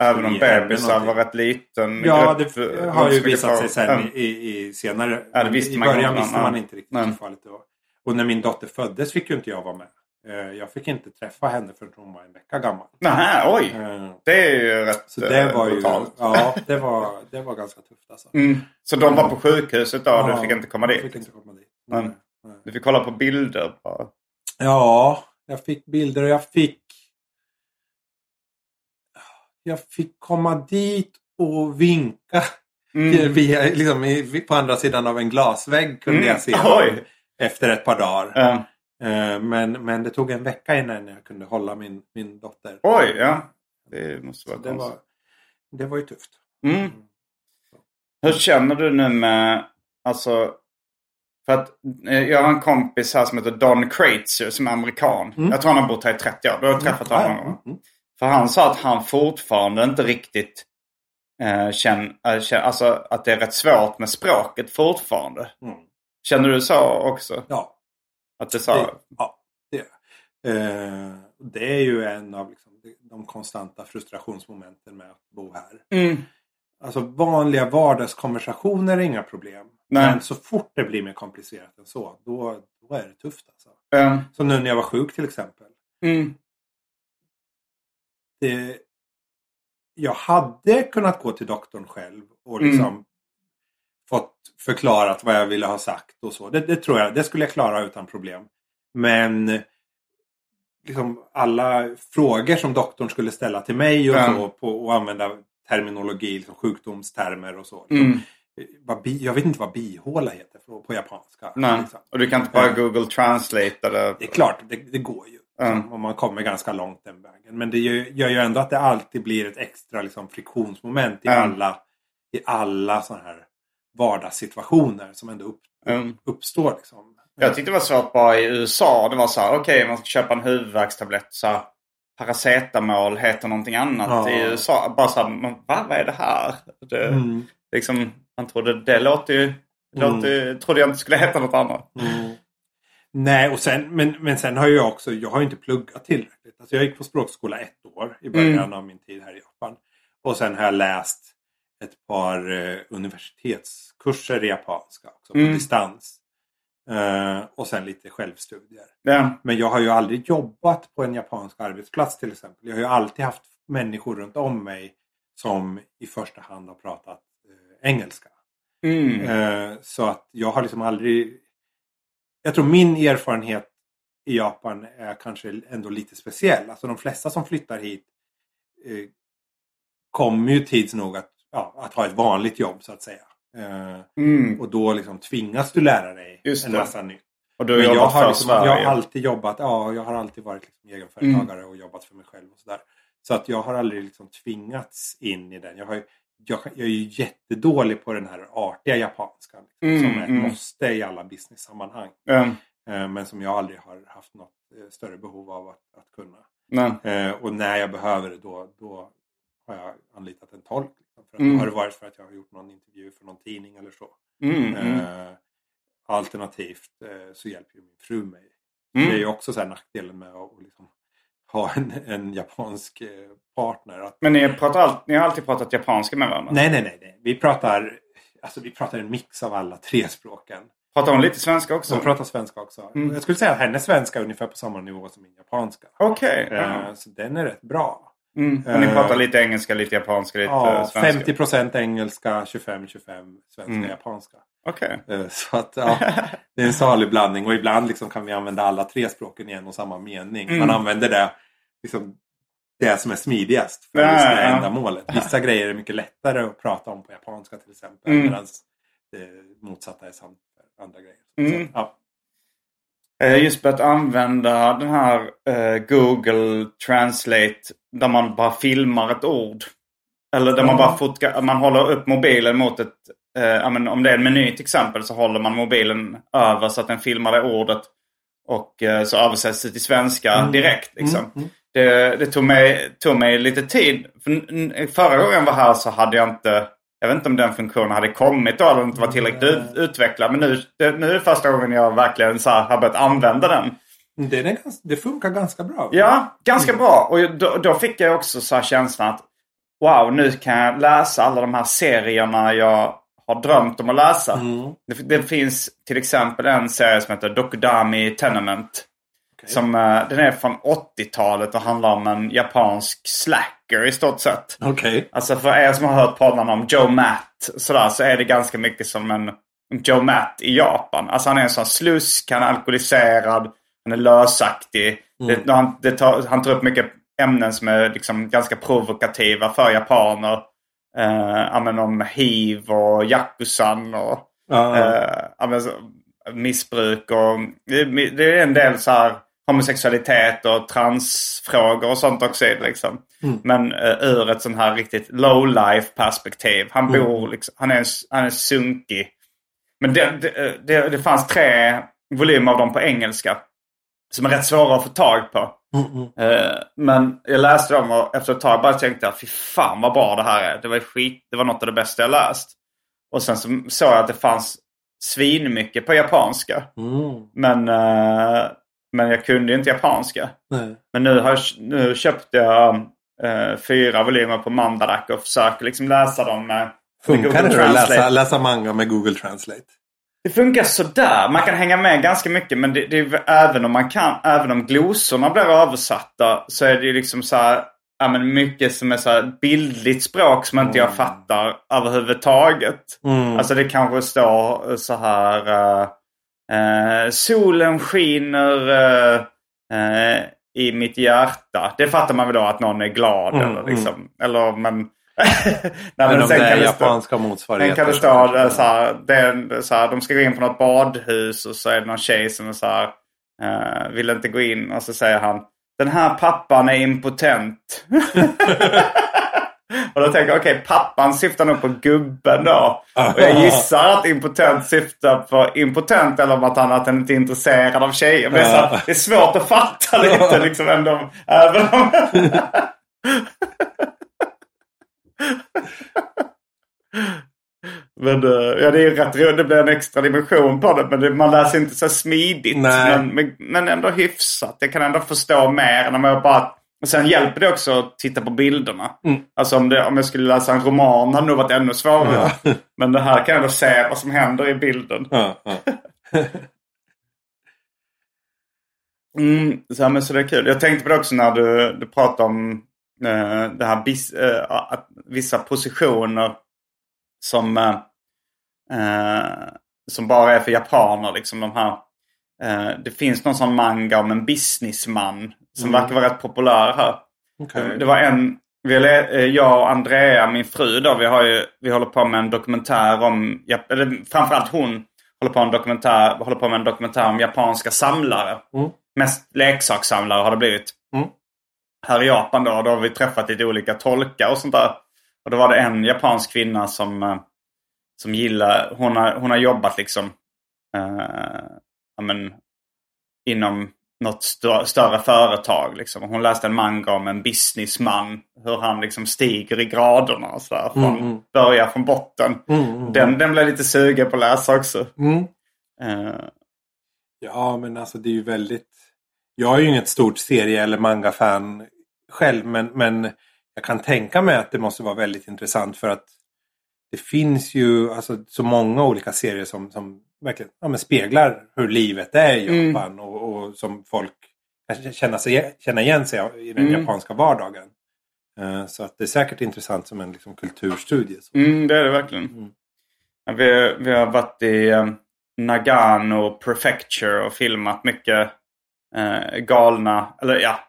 Även om bebisar var rätt liten Ja, grupp, det har ju visat sig sen Ja. i, i senare. Ja, I början visste man inte riktigt hur farligt det var. Och när min dotter föddes fick ju inte jag vara med. Eh, Jag fick inte träffa henne förrän hon var en vecka gammal. Nähä, oj! Det är ju rätt Så det var ju, brutalt. ja, det var, det var ganska tufft alltså. Mm. Så de var på sjukhuset då och Ja, du fick inte komma jag dit? Fick inte komma dit. Nej. Du fick kolla på bilder bara? Ja, jag fick bilder och jag fick... Jag fick komma dit och vinka. Mm. Via, liksom, på andra sidan av en glasvägg kunde Mm. jag se Oj. efter ett par dagar. Eh, Men, men det tog en vecka innan jag kunde hålla min, min dotter. Oj, ja. Det måste Så vara det, var, konstigt. det var ju tufft. Mm. Hur känner du nu med, alltså, för att eh, jag har en kompis här som heter Don Kreitzer som är amerikan. Jag tror han har bott här i 30 år. Du har träffat honom någon gång. Mm. För han sa att han fortfarande inte riktigt eh, känner, äh, känner, alltså att det är rätt svårt med språket fortfarande. Mm. Känner du så också? Ja, Att det sa? Det, ja, det. Eh, Det är ju en av liksom, de konstanta frustrationsmomenten med att bo här. Mm. Alltså vanliga vardagskonversationer är inga problem. Nej. Men så fort det blir mer komplicerat än så, då, då är det tufft. Alltså. Eh, Som nu när jag var sjuk till exempel. mm. Det, jag hade kunnat gå till doktorn själv och Mm. liksom fått förklarat vad jag ville ha sagt och så. Det, det tror jag, det skulle jag klara utan problem. Men liksom alla frågor som doktorn skulle ställa till mig och så på, och använda terminologi, liksom sjukdomstermer och så. Liksom. Mm. Bi, jag vet inte vad bihåla heter på, på japanska. Nej. Liksom. Och du kan inte bara Ja. Google Translate eller... Det är klart, det, det går ju. Ja. Om man kommer ganska långt den vägen. Men det gör, gör ju ändå att det alltid blir ett extra liksom, friktionsmoment i Ja. alla, i alla sådana här vardagssituationer som ändå upp, Mm. uppstår. Liksom. Jag tyckte det var svårt bara i USA. Det var så här, okej man ska köpa en huvudvärkstablett. Så här, paracetamol heter någonting annat Ja. i USA. Bara så här, va, vad är det här? Det, Mm. Liksom, man trodde, det låter ju, det Mm. låter, trodde jag inte skulle heta något annat. Mm. Nej, och sen, men, men sen har jag också, jag har inte pluggat tillräckligt. Alltså jag gick på språkskola ett år i början Mm. av min tid här i Japan. Och sen har jag läst ett par eh, universitetskurser i japanska också på Mm. distans. Eh, och sen lite självstudier. Ja. Men jag har ju aldrig jobbat på en japansk arbetsplats till exempel. Jag har ju alltid haft människor runt om mig som i första hand har pratat engelska. Mm. Eh, så att jag har liksom aldrig... Jag tror min erfarenhet i Japan är kanske ändå lite speciell. Alltså de flesta som flyttar hit eh, kommer ju tids nog att, ja, att ha ett vanligt jobb så att säga. Eh, Mm. och då liksom tvingas du lära dig Just en det. massa nytt. Och du har Men jag har, liksom, jag har alltid jobbat, ja, jag har alltid varit liksom egenföretagare och jobbat för mig själv och sådär. Så att jag har aldrig liksom tvingats in i den. Jag, har, jag, jag är ju jättedålig på den här artiga japanskan. Liksom, Mm, som är ett mm. måste i alla business-sammanhang. Ja. Eh, men som jag aldrig har haft något eh, större behov av att, att kunna. Eh, och när jag behöver det då, då har jag anlitat en tolk. Liksom, för att Mm. Då har det varit för att jag har gjort någon intervju för någon tidning eller så. Mm. Mm. Alternativt så hjälper ju min fru mig. Mm. Det är ju också så nackdelen med att liksom, ha en, en japansk eh, partner. Att, Men ni, pratar all, ni har alltid pratat japanska med varandra? nej, nej, nej, nej. Vi pratar, alltså, vi pratar en mix av alla tre språken. Pratar hon lite svenska också? Hon pratar svenska också. Mm. Jag skulle säga att hennes svenska är ungefär på samma nivå som min japanska. Okej. Eh, ja. Så den är rätt bra. Mm. Och ni eh, pratar lite engelska, lite japanska, lite Ja, svenska? 50% engelska, 25-25 svenska, Mm. japanska. Okej. Eh, Så att ja, det är en salig blandning och ibland liksom kan vi använda alla tre språken i en och samma mening. Mm. Man använder det, liksom, det som är smidigast för just det ja. ändamålet. Vissa grejer är mycket lättare att prata om på japanska till exempel. Mm. Medan det motsatta är sant för andra grejer. Mm. Så, ja. Har just börjat använda den här eh, Google Translate där man bara filmar ett ord. Eller där man bara fotka- man håller upp mobilen mot ett... Eh, men om det är en meny till exempel så håller man mobilen över så att den filmar det ordet. Och eh, så översätts det till svenska direkt. Liksom. Det, det tog, mig, tog mig lite tid. För, förra gången jag var här så hade jag inte... Jag vet inte om den funktionen hade kommit då eller inte var tillräckligt ut, utvecklad. Men nu, det, nu är det första gången jag verkligen så har börjat använda den. Det, är ganska, det funkar ganska bra. Ja, ganska bra. Och då, då fick jag också så här känslan att wow, nu kan jag läsa alla de här serierna jag har drömt om att läsa. Det, det finns till exempel en serie som heter Dokudami Tenement. Som, eh, den är från 80-talet och handlar om en japansk slacker i stort sett. Okej. Alltså för er som har hört poddarna om Joe Matt sådär, så är det ganska mycket som en Joe Matt i Japan. Alltså han är en sån slusk, han är alkoholiserad, han är lösaktig. Det, han, det tar, han tar upp mycket ämnen som är liksom ganska provokativa för japaner. Eh, men om hiv och yakuzan och Ja. eh, missbruk. och det, det är en del så här homosexualitet och transfrågor och sånt också liksom. Men uh, ur ett sånt här riktigt low life perspektiv. Han bor liksom, han är, en- han är sunkig. Men det, det, det, det fanns tre volymer av dem på engelska. Som är rätt svåra att få tag på. Eh, men jag läste dem och efter ett tag bara tänkte jag fy fan vad bra det här är. Det var skit, det var något av det bästa jag läst. Och sen så såg jag att det fanns svinmycket på japanska. Men, eh, men jag kunde inte japanska. Nej. Men nu, har jag, nu köpte jag eh, fyra volymer på Mandarak och försöker liksom läsa dem med, med Funkar Google det att läsa, Translate. läsa manga med Google Translate? Det funkar sådär. Man kan hänga med ganska mycket men det, det är, även om man kan, även om glosorna blir översatta så är det ju liksom så här, ja, men mycket som är så här bildligt språk som inte jag fattar överhuvudtaget. Alltså det kanske står så här eh, Solen skiner eh, eh, i mitt hjärta. Det fattar man väl då att någon är glad eller liksom. Eller men... *laughs* Nej, Men om sen det är kan stå- japanska Sen motsvarigheter. kan det stå så här, det är, så här, de ska gå in på något badhus och så är det någon tjej som är så här, eh, vill inte gå in och så säger han Den här pappan är impotent. *laughs* *laughs* och då tänker jag okej, pappan syftar nog på gubben då. Och jag gissar att impotent syftar på impotent eller att han, att han inte är intresserad av tjejer. Men här, det är svårt att fatta lite liksom ändå. Även om... Men eh, ja, det är ju rätt roligt. Det blir en extra dimension på det. Men det, man läser inte så smidigt. Men, men, men ändå hyfsat. Jag kan ändå förstå mer än om jag bara... Och sen hjälper det också att titta på bilderna. Alltså om, det, om jag skulle läsa en roman hade det nog varit ännu svårare. *laughs* Men det här kan jag ändå se vad som händer i bilden. *laughs* Mm, så, här, men så det är kul. Jag tänkte på det också när du, du pratade om eh, det här bis, eh, att vissa positioner som, eh, eh, som bara är för japaner. Liksom de här, det finns någon sån manga om en businessman som verkar vara rätt populär här. Okej. Det var en, eh, jag och Andrea, min fru då, vi, har ju, vi håller på med en dokumentär om, eller framförallt hon håller på, en dokumentär, håller på med en dokumentär om japanska samlare. Mest leksakssamlare har det blivit. Mm. Här i Japan då, då har vi träffat lite olika tolkar och sånt där. Och då var det en japansk kvinna som, eh, som gillar, hon har, hon har jobbat liksom eh, ja, men, inom något stö- större företag. Liksom. Hon läste en manga om en businessman. Hur han liksom stiger i graderna. Och så där, från, Börjar från botten. Den, den blev lite sugen på att läsa också. Mm. Eh, Ja, men alltså det är ju väldigt... Jag är ju inget stort serie eller manga-fan själv, men, men jag kan tänka mig att det måste vara väldigt intressant för att det finns ju alltså, så många olika serier som, som verkligen ja, men speglar hur livet är i Japan och, och som folk känner, sig, känner igen sig i den japanska vardagen. Eh, Så att det är säkert intressant som en liksom, kulturstudie. Mm, det är det verkligen. Ja, vi, vi har varit i eh, Nagano Prefecture och filmat mycket eh, galna, eller ja.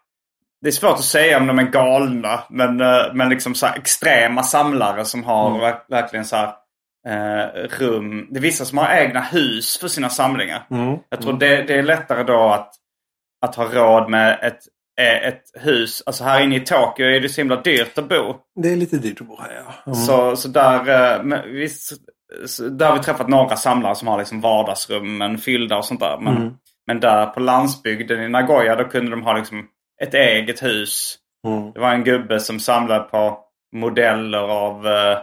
Det är svårt att säga om de är galna, men, men liksom så extrema samlare som har verk, verkligen så här eh, rum. Det är vissa som har egna hus för sina samlingar. Mm. Jag tror det, det är lättare då att, att ha råd med ett, eh, ett hus. Alltså här inne i Tokyo är det så himla dyrt att bo. Det är lite dyrt att bo här ja. Mm. Så, så där, eh, visst, där har vi träffat några samlare som har liksom vardagsrummen fyllda och sånt där. Men, Mm. men där på landsbygden i Nagoya då kunde de ha liksom ett eget hus. Mm. Det var en gubbe som samlade på modeller av eh,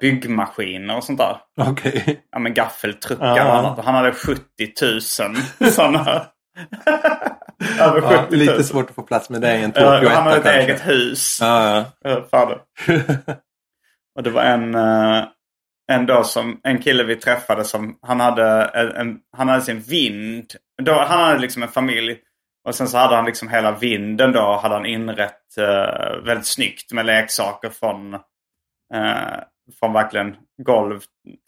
byggmaskiner och sånt där. Okej. Ja men gaffeltruckar Ja. och annat. Han hade 70 000 sådana. *laughs* Över 70 Ja, 000. lite svårt att få plats med det i en Ja, Tokyo han hade ett kanske. eget hus. Ja, ja. Ja, fan. *laughs* Och det var en, eh, en dag som en kille vi träffade som han hade, en, han hade sin vind. Då, han hade liksom en familj. Och sen så hade han liksom hela vinden då hade han inrett eh, väldigt snyggt med leksaker från, eh, från verkligen golv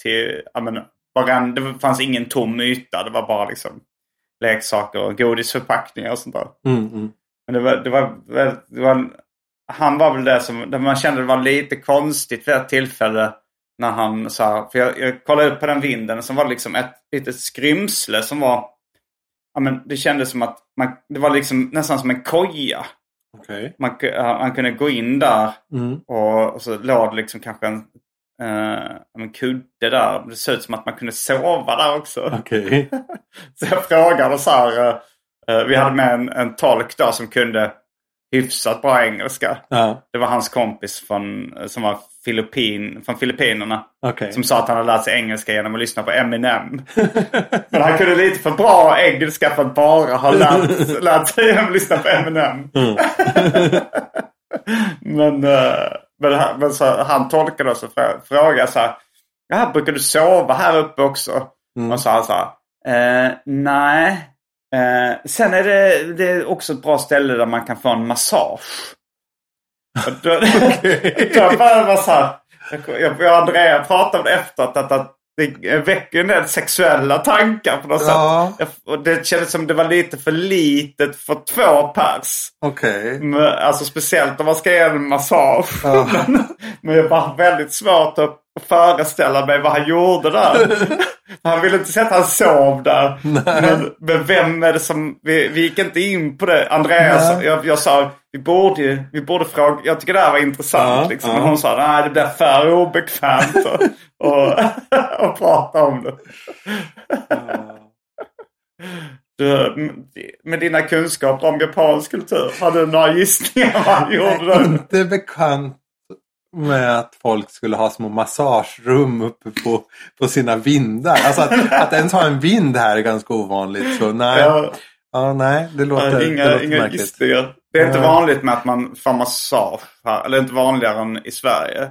till, ja men, varenda, det fanns ingen tom yta. Det var bara liksom leksaker och godisförpackningar och sånt där. Mm, mm. Men det var, det var, det var en- han var väl det som, man kände det var lite konstigt vid ett tillfälle när han sa, för jag, jag kollade upp på den vinden så var det liksom ett litet skrymsle som var, ja men det kändes som att man, det var liksom nästan som en koja. Okej. Man, han kunde gå in där Mm. och, och så låg det liksom kanske en, eh, en kudde där. Det såg ut som att man kunde sova där också. Okej. *laughs* Så jag frågade så här. eh, vi hade med en, en tolk då som kunde hyfsat bra engelska. Ja, Det var hans kompis från, som var Filippin, från Filippinerna. okej. Som sa att han hade lärt sig engelska genom att lyssna på Eminem. *laughs* Men han kunde lite för bra engelska för att bara ha lärt, *laughs* lärt sig genom att lyssna på Eminem. men eh, men, han- men så, han tolkade och så frå- frågade jag så här. Brukar du sova här uppe också? Och så han sa. Eh, nej. Eh, sen är det, det är också ett bra ställe där man kan få en massage. Och då, *laughs* *laughs* då började man så här. Jag, jag och Andrea pratade om det efteråt. Att, att det väcker en del sexuella tankar på något Ja. sätt. Och det kändes som det var lite för litet för två pers. Okej. Men, Alltså speciellt om man ska ge en massage. men, *laughs* men jag var väldigt svårt att föreställa mig vad han gjorde där. *laughs* han ville inte säga att han sov där. Men, men vem är det som... Vi, vi gick inte in på det. Andreas, jag, jag sa vi borde, vi borde fråga. Jag tycker det här var intressant. Ja, liksom. ja. Hon sa nej det blir för obekvämt att *laughs* och, *laughs* och prata om det. Du, med dina kunskaper om japansk kultur, har du några gissningar vad han gjorde? Inte bekant med att folk skulle ha små massagerum uppe på, på sina vindar. Alltså att, *laughs* att ens ha en vind här är ganska ovanligt. Så nej, ja. Ja, nej det låter, inga det låter inga märkligt. gissningar. Det är inte Ja. vanligt med att man får massage här. Eller inte vanligare än i Sverige.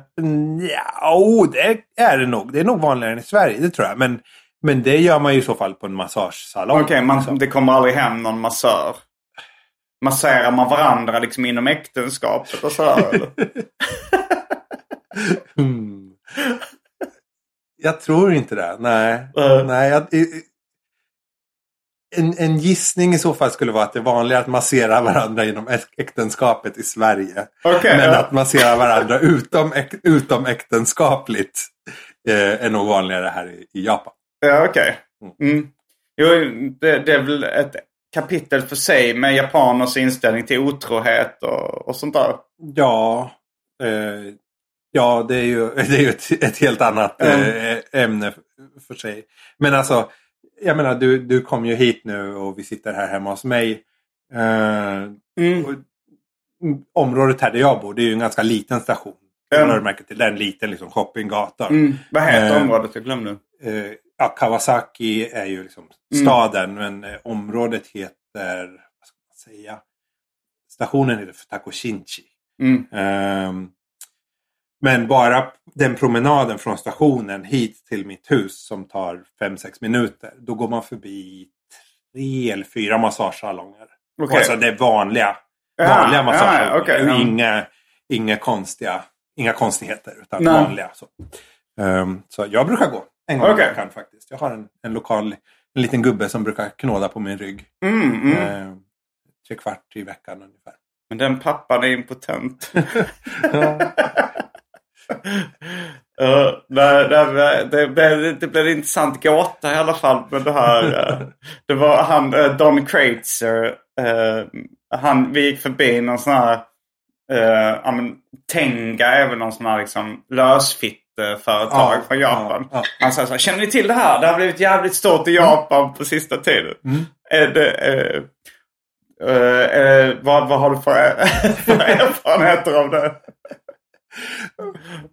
Ja, oh, det är det nog. Det är nog vanligare än i Sverige, det tror jag. Men, men det gör man ju i så fall på en massagesalong. Okej, man- liksom. det kommer aldrig hem någon massör. Masserar man varandra liksom inom äktenskapet och sådär? eller? *laughs* Hmm. Jag tror inte det. Nej. Nej. Nej jag, en, en gissning i så fall skulle vara att det är vanligare att massera varandra inom äk- äktenskapet i Sverige. Okej, Men ja. att massera varandra utom, äk, utom äktenskapligt eh, är nog vanligare här i, i Japan. Ja, okej. Mm. Jo, det, det är väl ett kapitel för sig med japaners inställning till otrohet och, och sånt där. Ja, eh, ja det är ju, *laughs* det är ju ett, ett helt annat eh, ämne för sig. Men alltså, jag menar du, du kom ju hit nu och vi sitter här hemma hos mig. Eh, Mm. och, mm, området här där jag bor, det är ju en ganska liten station. Mm. Har märkt till det är en liten liksom, shoppinggata. Mm. Vad heter Eh, området? Jag glömde. Eh, ja, Kawasaki är ju liksom Mm. staden men eh, området heter, vad ska man säga, stationen heter Takoshinchi. Mm. Men bara den promenaden från stationen hit till mitt hus som tar 5-6 minuter. Då går man förbi tre eller fyra massagesalonger. Okej. Alltså det är vanliga, Ja, vanliga ja, massagesalonger. okej, ja. inga, inga, konstiga, inga konstigheter utan Nej. vanliga. Så. Ehm, så jag brukar gå en gång Okej. i veckan faktiskt. Jag har en, en lokal, en liten gubbe som brukar knåda på min rygg. Mm, mm. Ehm, tre kvart i veckan ungefär. Men den pappan är impotent. *laughs* *laughs* Uh, det, det, det, det, blev en intressant gåta i alla fall med det här. uh, det var han, uh, Don Kreitzer. Uh, han, vi gick förbi någon sån här... Uh, men, Tenga väl någon sån här liksom, lösfitteföretag Ja, från Japan. ja, ja. Han sa så här, känner ni till det här? Det har blivit jävligt stort i Japan på sista tiden. Mm. Är det, vad, vad har du för, *laughs* för erfarenheter av det?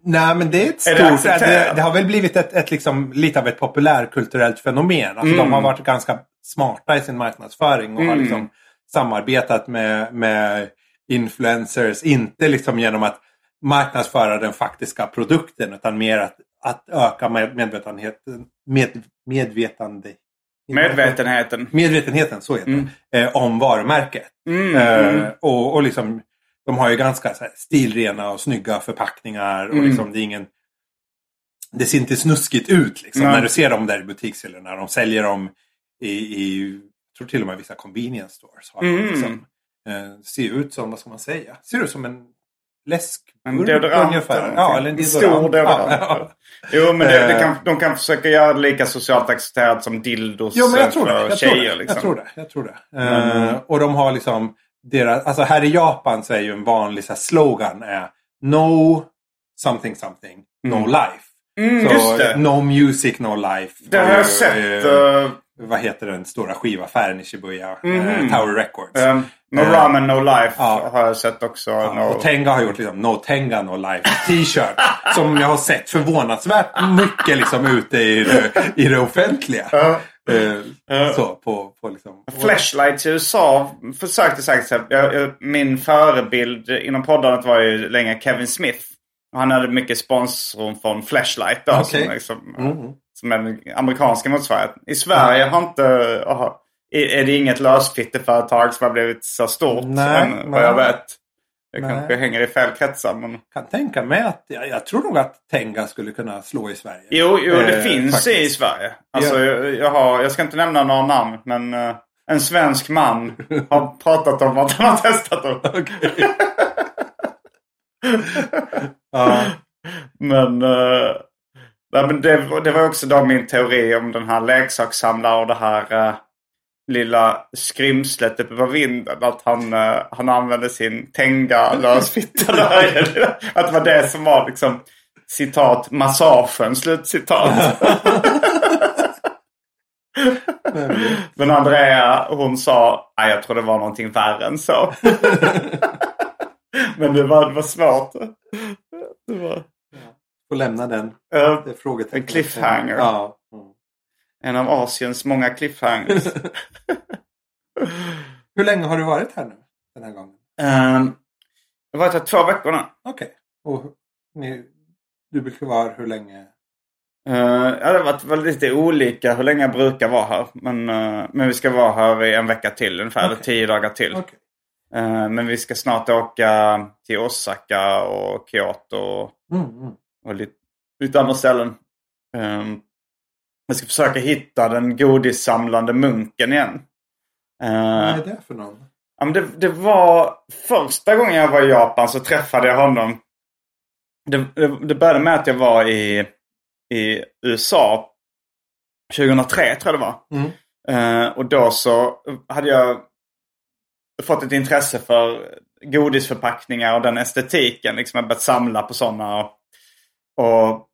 Nej, men det är ett Är det stort... accepterat? Det, det, har väl blivit ett, ett liksom, lite av ett populärkulturellt fenomen. Alltså, De har varit ganska smarta i sin marknadsföring och har liksom samarbetat med, med influencers. Inte liksom genom att marknadsföra den faktiska produkten utan mer att, att öka med, medvetenheten. Med, medvetande, Medvetenheten. medvetenheten, så heter det, eh, om varumärket. Mm, Eh, mm. och, och liksom, de har ju ganska här, stilrena och snygga förpackningar. Och Mm. liksom, det, är ingen, det ser inte snuskigt ut liksom, Nej. när du ser dem där i butikshyllorna. De säljer dem i, i jag tror till och med vissa convenience stores. Har Mm. liksom, eh, ser ut som, vad ska man säga, ser ut som en läskburk En deodorant. ungefär. Ja, eller en deodorant. stor deodorant. Ja, ja. Jo, men det, det Eh. kan, de kan försöka göra det lika socialt accepterat som dildos Jo, men jag tror det. för Jag tjejer. tror det. Liksom. Jag tror det. Jag tror det. Mm. Eh, och de har liksom deras, alltså här i Japan så är ju en vanlig så här, slogan är No something something, no life. Mm, så. No music, no life. Det har jag ju, sett. eh, Uh, vad heter den stora skivaffären i Shibuya? Mhm. Eh, Tower Records. um, no Eh, ramen, no life ja. har jag sett också. Ja, no. Och Tenga har gjort liksom No Tenga No Life t-shirt. som jag har sett förvånansvärt mycket liksom ute i det, i det offentliga. Eh, så på, på liksom... Flashlights i USA försökte säkert säga. Jag, jag, min förebild inom poddandet var ju länge Kevin Smith. Och han hade mycket sponsor från Flashlight då. Okej. Som, liksom, Mm. som är den amerikanska motsvarigheten. I Sverige har inte... aha, är det inget lösfitteföretag som har blivit så stort? Nej, än vad jag vet. Det Nej. kanske hänger i fel kretsar. Men... kan tänka mig att jag, jag tror nog att Tenga skulle kunna slå i Sverige. Jo, jo det Eh, finns faktiskt. i Sverige. Alltså, Ja. jag, jag, har, jag ska inte nämna några namn, men eh, en svensk man har *laughs* pratat om att han har testat dem. *laughs* Ja. Men, nej, men det, det var också då min teori om den här leksakssamlaren och det här eh, lilla skrymslet uppe på vinden. Att han, eh, han använde sin Tenga lösfitta där. *laughs* att det var det som var liksom citat massagen, slutcitat. *laughs* Men Andrea hon sa, nej jag tror det var någonting värre än så. *laughs* Men det var, det var svårt. Det var Får lämna den. eh, Det är. En cliffhanger. Ja. En av Asiens många cliffhangers. *laughs* Hur länge har du varit här nu? Den här gången? um, jag har varit här två veckor nu. Okej. Och ni, du brukar vara hur länge? Uh, ja, det har varit väl lite olika hur länge jag brukar vara här. Men, eh, men vi ska vara här i en vecka till ungefär. Okej. tio dagar till. Okej. Eh, men vi ska snart åka till Osaka och Kyoto. Och, Mm, mm. och lite, lite andra ställen. Um, jag ska försöka hitta den godissamlande munken igen. Eh, Vad är det för någon? Ja, men det, det var första gången jag var i Japan så träffade jag honom. Det, det, det började med att jag var i, i USA 2003 tror jag det var. Mm. Eh, och då så hade jag fått ett intresse för godisförpackningar och den estetiken. Liksom jag börjat samla på sådana. Och, och,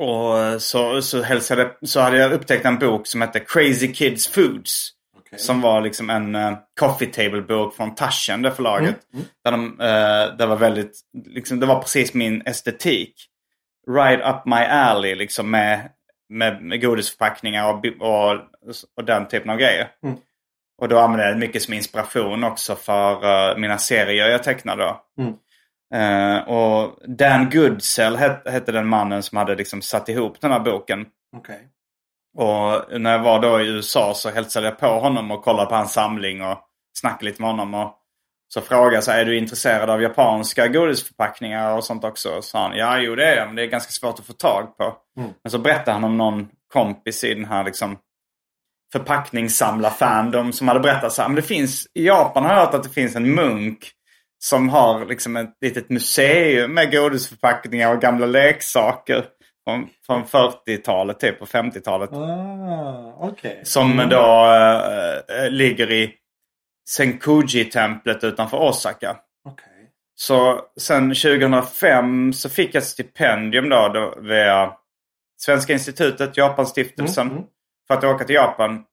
och så, så, hälsade, så hade jag upptäckt en bok som hette Crazy Kids Foods. Okej. Som var liksom en uh, coffee table bok från Taschen, det förlaget. Mm, Där de, eh, det var väldigt, liksom, det var precis min estetik. Right up my alley liksom med, med, med godisförpackningar och, och, och den typen av grejer. Mm. Och då använde jag det mycket som inspiration också för eh, mina serier jag tecknar då. Eh, och Dan Goodsell het, hette den mannen som hade liksom satt ihop den här boken. Okej. Och när jag var då i USA så hälsade jag på honom och kollade på hans samling och snackade lite med honom. Och så frågade jag så är du intresserad av japanska godisförpackningar och sånt också? Och sa han, ja jo det är jag, men det är ganska svårt att få tag på. Mm. Men så berättade han om någon kompis i den här liksom förpackningssamlar-fandom som hade berättat så här, men det finns, i Japan har jag hört att det finns en munk som har liksom ett litet museum med godisförpackningar och gamla leksaker. Från, från 40-talet typ och 50-talet. Ah, okej. Som då eh, eh, ligger i Senkuji-templet utanför Osaka. Okej. Så sen 2005 så fick jag ett stipendium då, då via Svenska institutet, Japanstiftelsen. Mm, mm. För att åka till Japan.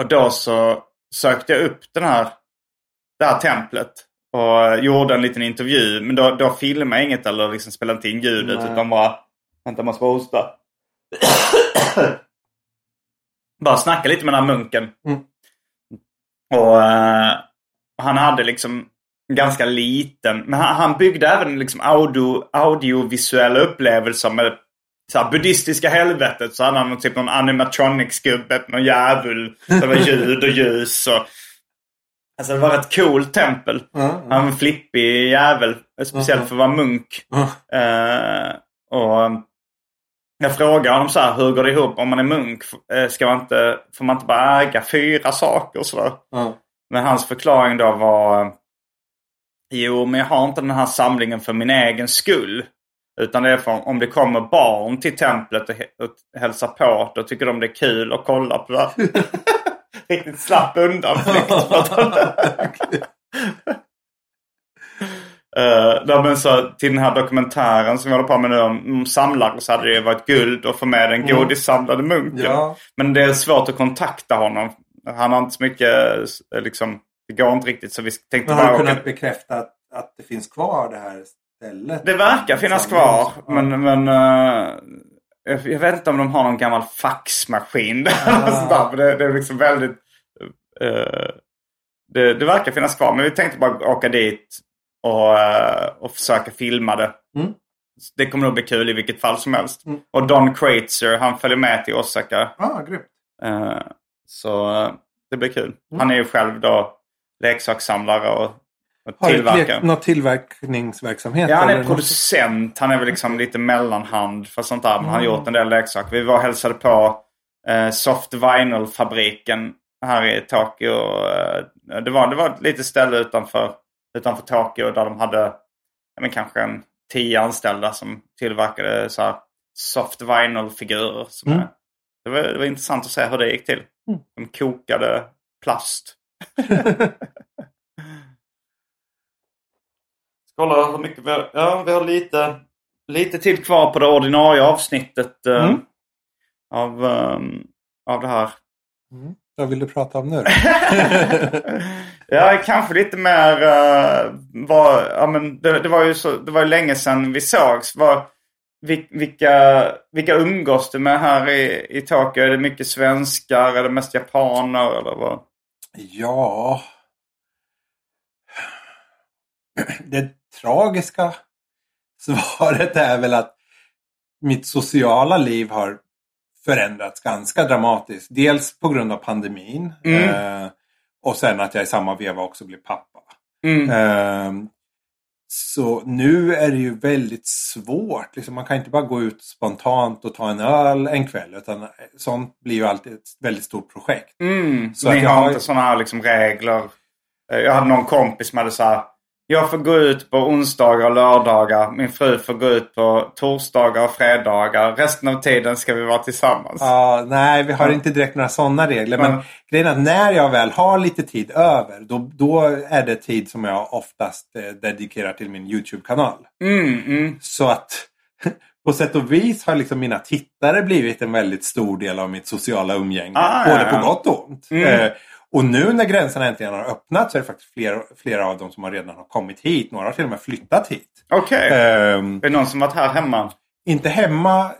Och då så sökte jag upp den här, det här templet. Och gjorde en liten intervju. Men då, då filmade jag inget eller liksom spelade inte in ljudet. Nej. Utan bara, vänta jag måste bara hosta. *coughs* bara snacka lite med den här munken. Mm. Och eh, han hade liksom ganska liten, men han, han byggde även liksom audio, audiovisuella upplevelser med så här, buddhistiska helvetet. Så hade han typ någon animatronics-gubbe, någon djävul. Det var *laughs* ljud och ljus och... Alltså det var ett coolt tempel. Mm, Han var en flippig jävel. Speciellt för att vara munk. Eh, och jag frågade honom så här, hur går det ihop om man är munk? Eh, Ska man inte, får man inte bara äga fyra saker och sådär? Men hans förklaring då var Jo, men jag har inte den här samlingen för min egen skull. Utan det är för om det kommer barn till templet och, och hälsar på. Då tycker de det är kul att kolla på det. *laughs* Riktigt slapp undanflykt. *laughs* Uh, ja, men så till den här dokumentären som vi håller på med nu om, om samlare så hade det varit guld att få med den godissamlade munken. Ja. Men det är svårt att kontakta honom. Han har inte så mycket, eh, liksom, det går inte riktigt så vi tänkte Men har bara du åka. kunnat bekräfta att, att det finns kvar det här stället? Det verkar finnas kvar. Men, men eh, jag, vet inte om de har någon gammal faxmaskin. *laughs* där för det, det är liksom väldigt... eh, det, det verkar finnas kvar. Men vi tänkte bara åka dit och, eh, och försöka filma det. Mm. Det kommer nog bli kul i vilket fall som helst. Och Don Kreitzer, han följer med till Osaka. Ah, grymt. Eh, så det blir kul. Han är ju själv då leksakssamlare och, Har du tillverkare. ett, något tillverkningsverksamhet? Ja, han är producent. Han är väl liksom lite mellanhand för sånt där. Men han har gjort en del leksaker. Vi var och hälsade på eh, Soft Vinyl-fabriken här i Tokyo. Eh, det, var, det var ett litet ställe utanför, utanför Tokyo där de hade men kanske en tio anställda som tillverkade så här soft vinyl-figurer. Är, det, var, det var intressant att se hur det gick till. De kokade plast. *laughs* *laughs* Kolla hur mycket vi har. Ja, vi har lite, lite tid kvar på det ordinarie avsnittet eh, Mm. av, ehm, av det här. Vad vill du prata om nu? *laughs* Ja, kanske lite mer... Uh, var, ja, men det, det var ju så, det var ju länge sedan vi sågs. Var, vil- vilka, vilka umgås du med här i, i Tokyo? Är det mycket svenskar? Är det mest japaner? Eller vad? Ja... *clears throat* Det tragiska *laughs* svaret är väl att mitt sociala liv har förändrats ganska dramatiskt. Dels på grund av pandemin. Eh, och sen att jag i samma veva också blir pappa. Mm. Eh, så nu är det ju väldigt svårt. Liksom, man kan inte bara gå ut spontant och ta en öl en kväll. Utan sånt blir ju alltid ett väldigt stort projekt. Mm. Så Ni har inte sådana liksom regler? Eh, Jag hade någon kompis som hade så här. Jag får gå ut på onsdagar och lördagar. Min fru får gå ut på torsdagar och fredagar. Resten av tiden ska vi vara tillsammans. Ja, nej, vi har inte direkt några sådana regler. Men Men- grejen är att när jag väl har lite tid över, då, då är det tid som jag oftast eh, dedikerar till min YouTube-kanal. Mm, mm. Så att *laughs* på sätt och vis har liksom mina tittare blivit en väldigt stor del av mitt sociala umgänge. Ah, både ja, på ja. gott och ont. Mm. Eh, och nu när gränserna äntligen har öppnat så är det faktiskt flera, flera av dem som har redan har kommit hit. Några har till och med flyttat hit. Okej. Ehm, Är det någon som varit här hemma? inte hemma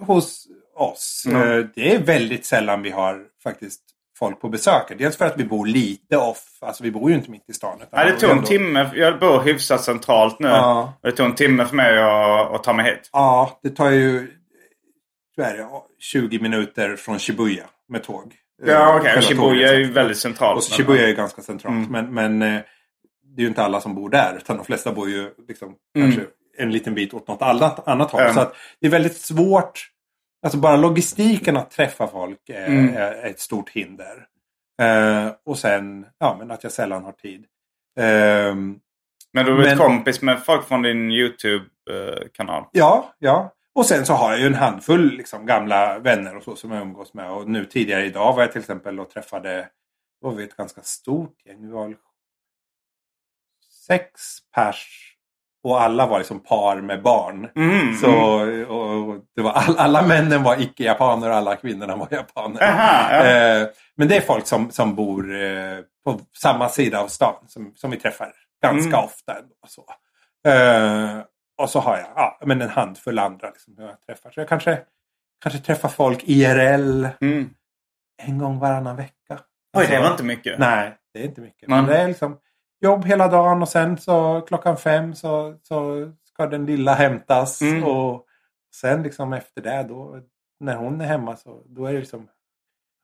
hos oss. Mm. Eh, Det är väldigt sällan vi har faktiskt folk på besök. Dels för att vi bor lite off. Alltså vi bor ju inte mitt i stan. Nej, det tog en ändå- timme. Jag bor hyfsat centralt nu. Ja. Det tog en timme för mig att, att ta mig hit. Ja, det tar ju det, 20 minuter från Shibuya med tåg. Eh, Ja, okej. själva Shibuya är ju väldigt centralt. Och Shibuya är ju ganska centralt. Mm. Men, men eh, det är ju inte alla som bor där. Utan de flesta bor ju liksom Mm. kanske en liten bit åt något annat, annat håll. Mm. Så att det är väldigt svårt. Alltså bara logistiken att träffa folk är, Mm. är ett stort hinder. Eh, och sen ja, men att jag sällan har tid. Ehm, Men du har Men- kompis med folk från din YouTube-kanal? Ja, ja. Och sen så har jag ju en handfull liksom, gamla vänner och så som jag umgås med. Och nu tidigare idag var jag till exempel och träffade, då var vi ett ganska stort gäng. Vi var sex pers. Och alla var liksom par med barn. Mm, så, och, och det var all, alla männen var icke-japaner och alla kvinnorna var japaner. Aha, ja. Eh, men det är folk som, som bor eh, på samma sida av stan som, som vi träffar ganska Mm. ofta. ändå, Så. Eh, och så har jag ja, men en handfull andra liksom, som jag träffar. Så jag kanske, kanske träffar folk IRL Mm. en gång varannan vecka. Oj, det Alltså, var inte mycket. Nej, det är inte mycket. Nej. Men det är liksom jobb hela dagen och sen så klockan fem så, så ska den lilla hämtas. Mm. Och sen liksom efter det då, när hon är hemma så då är det liksom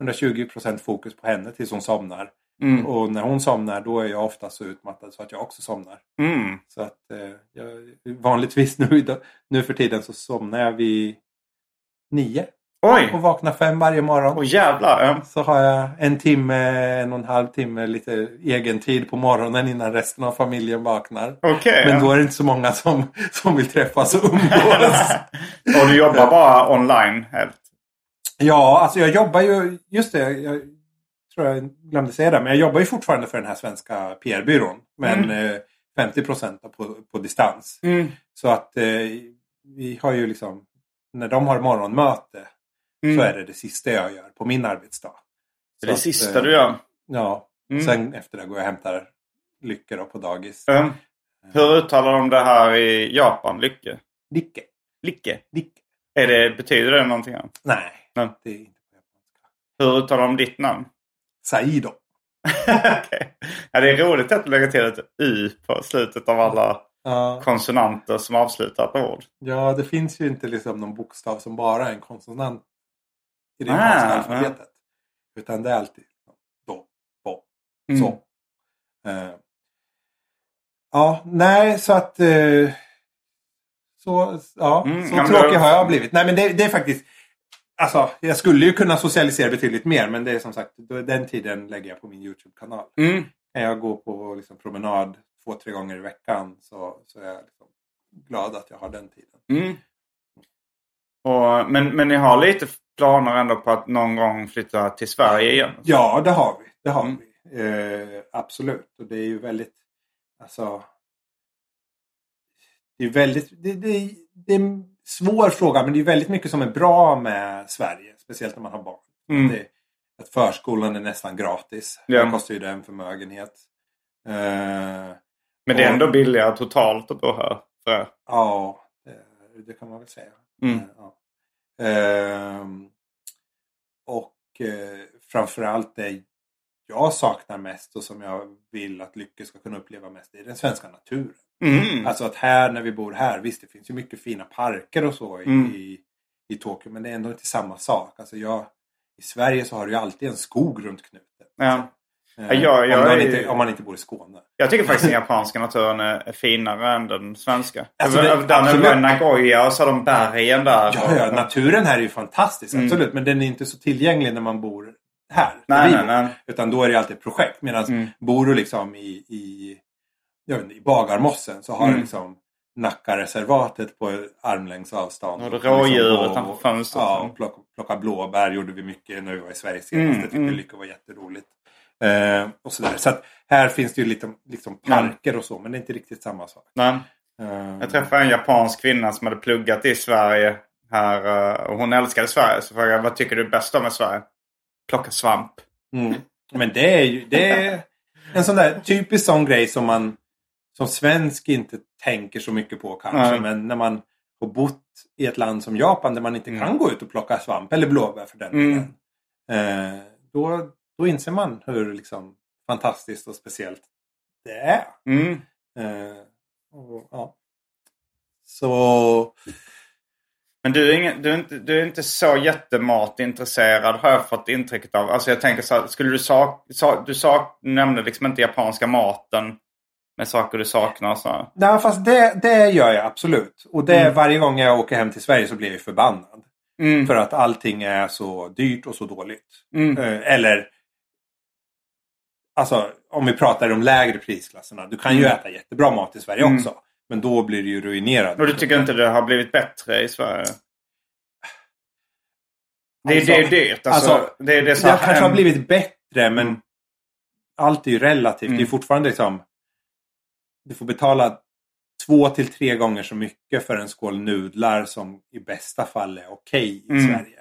120% fokus på henne tills hon somnar. Mm. Och när hon somnar då är jag ofta så utmattad så att jag också somnar. Mm. Så att eh, jag, vanligtvis *laughs* nu, nu för tiden så somnar jag vid nio Oj! och vaknar fem varje morgon. Åh jävlar! Så har jag en timme, en och en halv timme lite egen tid på morgonen innan resten av familjen vaknar. Okej. Men ja. då är det inte så många som, som vill träffas och umgås. *laughs* Och du jobbar bara online helt? ja, alltså jag jobbar ju, just det, jag tror jag glömde säga det, men jag jobbar ju fortfarande för den här svenska PR-byrån. Men eh, 50 procent på, på distans. Mm. Så att eh, vi har ju liksom, när de har morgonmöte Mm. så är det det sista jag gör på min arbetsdag. Det är Så det att, sista eh, du gör? Ja, Mm. sen efter det går jag och hämtar Lycke då på dagis. Mm. Hur uttalar de det här i Japan? Lycke? Lycke. Lycke? Lycke. Är det, betyder det någonting annat? Nej, Nej. det är inte på japanska. Hur uttalar de ditt namn? Saido. Okej. ja, det är roligt att du lägger till ett U på slutet av alla Ja. konsonanter som avslutar på ord. ja, det finns ju inte liksom någon bokstav som bara är en konsonant i det japanska ah. alfabetet. Utan det är alltid do, bo, Mm. så. Eh, ja, nej, så att... eh, så ja, Mm, så tråkig det- har jag blivit. Nej, men det, det är faktiskt... Alltså, jag skulle ju kunna socialisera betydligt mer. Men det är som sagt, den tiden lägger jag på min YouTube-kanal. Mm. Kan jag gå på liksom, promenad två, tre gånger i veckan så, så är jag liksom glad att jag har den tiden. Mm. Och, men, men ni har lite planer ändå på att någon gång flytta till Sverige igen? Ja, det har vi. Det har Mm. vi. Eh, absolut. Och det är ju väldigt... Alltså... Det är väldigt... Det, det, det svår fråga men det är väldigt mycket som är bra med Sverige. Speciellt när man har barn. Mm. Det, att förskolan är nästan gratis. Ja. Det kostar ju det en förmögenhet. Eh, Men det är Och- ändå billigare totalt att bo här för. Ja, det, det kan man väl säga. Mm. Eh, Ja. Ehm, och eh, framförallt det jag saknar mest och som jag vill att Lycke ska kunna uppleva mest det är den svenska naturen. Mm. Alltså att här när vi bor här, visst det finns ju mycket fina parker och så i, Mm. i, i Tokyo men det är ändå inte samma sak. Alltså jag, I Sverige så har du ju alltid en skog runt knuten. Ja. Eh, Ja, jag- jag om, man inte, om man inte bor i Skåne. Jag tycker faktiskt den japanska naturen är, finare än den svenska. Alltså, det- där absolut. Nagoya och så de bergen där. Ja, ja, naturen här är ju fantastisk, Mm. absolut. Men den är inte så tillgänglig när man bor här. Nej, nej, nej. Utan då är det alltid projekt. Medan Mm. bor du liksom i, i, jag vet inte, i Bagarmossen så har Mm. liksom Nackareservatet på armlängds avstånd. Och Och liksom gå- utanför fönstret. Ja, och plocka, plocka blåbär gjorde vi mycket när vi var i Sverige senast. Mm, Det tyckte mm. Lycka var jätteroligt. Eh, och sådär. Så att här finns det ju lite liksom parker och så, men det är inte riktigt samma sak. Nej. Eh, Jag träffade en japansk kvinna som hade pluggat i Sverige. Här, eh, och hon älskade Sverige. Så frågade jag vad tycker du är bäst om med Sverige? Plocka svamp. Mm. Men det är ju det är en sån där typisk sån grej som man som svensk inte tänker så mycket på kanske. Nej. Men när man har bott i ett land som Japan där man inte Mm. kan gå ut och plocka svamp eller blåbär för den Mm. delen. Eh, då, då inser man hur liksom, fantastiskt och speciellt det är. Mm. Eh, och, ja. Så Men du är, ingen, du, är inte, du är inte så jättematintresserad har jag fått intrycket av. Alltså jag tänker så här, skulle du sak, sak, du sak, nämnde liksom inte japanska maten med saker du saknar och så. Nej, fast det, det gör jag absolut. Och det, Mm. varje gång jag åker hem till Sverige så blir jag förbannad. Mm. För att allting är så dyrt och så dåligt. Mm. Eh, eller... Alltså, om vi pratar om lägre prisklasserna. Du kan ju Mm. äta jättebra mat i Sverige också. Men då blir du ju ruinerad. Och du tycker inte det har blivit bättre i Sverige? Det, Alltså- det är dyrt. Alltså, alltså, det, det är Det så kanske har blivit bättre men Mm. allt är ju relativt. Det är Mm. fortfarande liksom du får betala två till tre gånger så mycket för en skål nudlar som i bästa fall är okej i Mm. Sverige.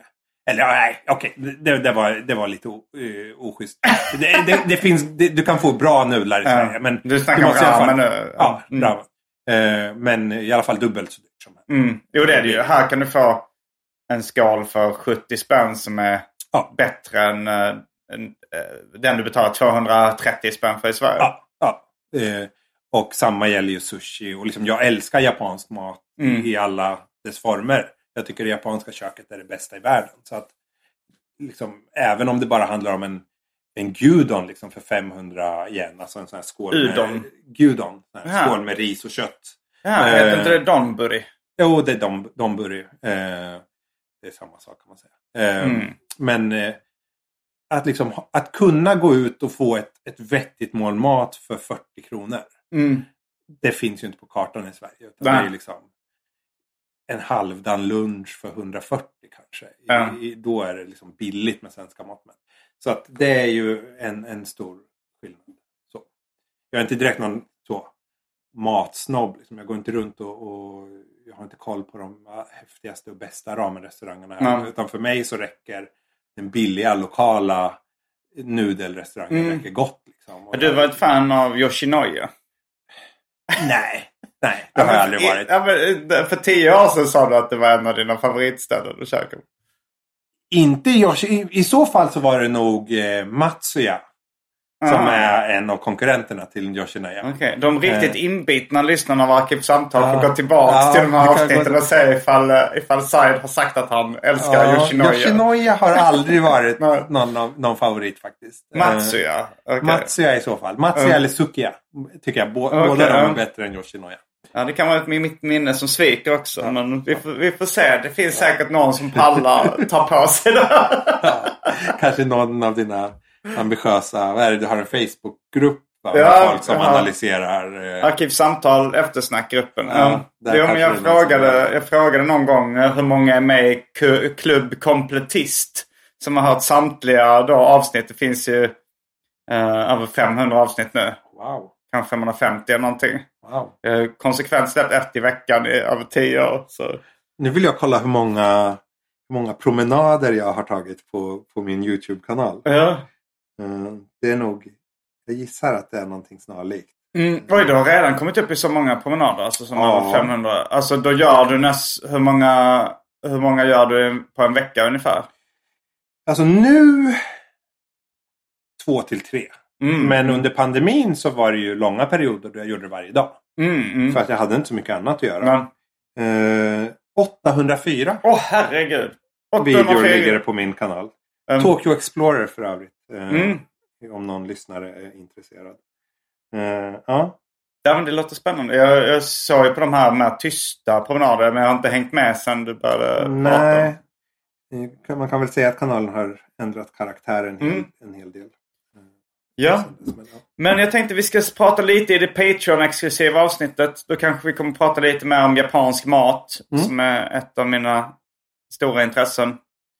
Eller nej, okej. Det, det, var, det var lite o, uh, oschysst. Det, det, det finns, du kan få bra nudlar i Ja. Sverige. Men Du snackar måste om ramen nu. Ja, Mm. ramen. Eh, men i alla fall dubbelt så dyrt som här. Mm. Jo det är det ju. Här kan du få en skål för 70 spänn som är Ja. bättre än, eh, eh, den du betalar 230 spänn för i Sverige. Ja, ja. Eh, och samma gäller ju sushi. Och liksom, jag älskar japansk mat Mm. i alla dess former. Jag tycker det japanska köket är det bästa i världen. Så att, liksom, även om det bara handlar om en, en gudon liksom, för 500 yen. Alltså en sån här skål Udon? med, gudon, skål med ris och kött. Ja, Eh. heter inte det donburi? Jo, det är donburi. Eh, det är samma sak kan man säga. Eh, Mm. Men eh, att, liksom, att kunna gå ut och få ett, ett vettigt mål mat för 40 kronor. Mm. Det finns ju inte på kartan i Sverige. Det är liksom en halvdan lunch för 140 kanske. Ja. i, då är det liksom billigt med svenska mått mätt. Så att det är ju en, en stor skillnad. Så. Jag är inte direkt någon så matsnobb. Liksom. Jag går inte runt och, och jag har inte koll på de häftigaste och bästa ramenrestaurangerna. här. Ja. Utan för mig så räcker den billiga lokala nudelrestaurangen Mm. räcker gott. Liksom. Du var ett fan av Yoshinoya? Nej, nej det har jag aldrig varit. Ja, men, eh, för tio år sedan sa du att det var en av dina favoritställen att käka. Inte Yoshi. I, I så fall så var det nog eh, Matsuya. Som Aha. är en av konkurrenterna till Yoshinoya. Okej, de riktigt Eh. inbitna lyssnarna av Arkivsamtal Ja. får gå tillbaka Ja, till de här avsnitten gå- och se ifall, eh, ifall Said har sagt att han älskar Yoshinoya. Yoshinoya har aldrig varit *laughs* någon, av- någon favorit faktiskt. Eh, Matsuya? Okej. Matsuya i så fall. Matsuya Ja. eller Sukiya. Tycker jag. Bå, Okej, båda de ja. är bättre än Yoshinoya. Ja, det kan vara ett mitt minne som sviker också. Men vi får, vi får se. Det finns säkert någon som pallar ta på sig det. *laughs* Kanske någon av dina ambitiösa, vad är det, du har en Facebookgrupp Ja, folk som ja. analyserar. Eh, Arkivsamtal, eftersnackgruppen. Ja, jo, men jag, frågade, jag frågade någon gång eh, hur många är med i Klubb Komplettist. Som har hört samtliga då avsnitt. Det finns ju eh, över 500 avsnitt nu. wow. Kanske 550 eller någonting. wow. Eh, konsekvent släppt ett i veckan i över 10 år. Så. Nu vill jag kolla hur många, hur många promenader jag har tagit på, på min YouTube-kanal. Ja. Eh, det är nog, jag gissar att det är någonting snarlikt. Mm, oj, du har redan kommit upp i så många promenader. Alltså som Ja. över 500. Alltså då gör du näst, hur många, hur många gör du på en vecka ungefär? Alltså nu två till tre. Mm. Men under pandemin så var det ju långa perioder då jag gjorde det varje dag. Mm, mm. För att jag hade inte så mycket annat att göra. Eh, 804 åh herregud. videor 804. ligger det på min kanal. Um, Tokyo Explorer för övrigt. eh, Mm. Om någon lyssnare är intresserad. Eh, ja. Ja, det låter spännande. Jag, jag såg ju på de här med tysta promenader men jag har inte hängt med sen du började prata. Nej. Eh, kan- Man kan väl säga att kanalen har ändrat karaktär en hel, Mm. en hel del. Ja, Men, ja. men jag tänkte vi ska prata lite i det Patreon-exklusiva avsnittet. Då kanske vi kommer prata lite mer om japansk mat. Mm. Som är ett av mina stora intressen.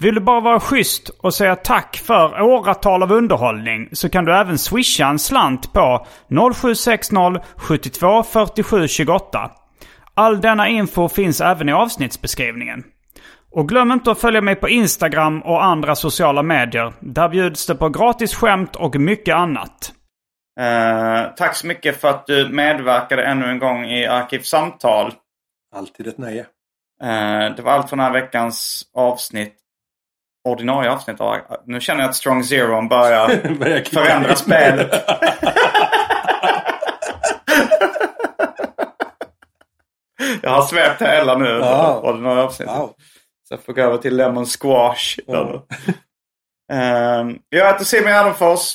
Vill du bara vara schysst och säga tack för åratal av underhållning så kan du även swisha en slant på 0760 72 47 28. All denna info finns även i avsnittsbeskrivningen. Och glöm inte att följa mig på Instagram och andra sociala medier. Där bjuds det på gratis skämt och mycket annat. Eh, tack så mycket för att du medverkade ännu en gång i Arkivsamtal. Alltid ett nöje. Eh, det var allt för den här veckans avsnitt. Ordinarie avsnitt. av- Nu känner jag att Strong Zero *laughs* börjar förändra spelet. *laughs* Jag har svept hela nu. Ja. Ordinarie avsnitt. Wow. Så jag får gå över till lemon squash. Ja. Ehm, jag heter Simon Gärdenfors.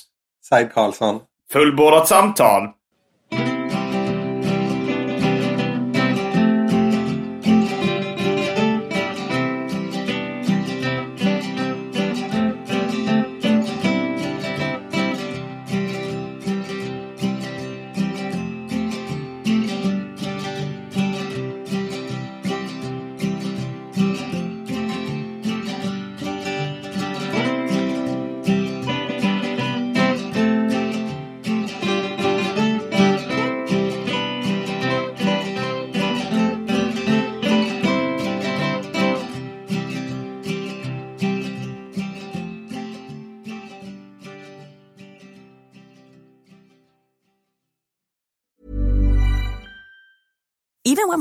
Said Karlsson. Fullbordat samtal.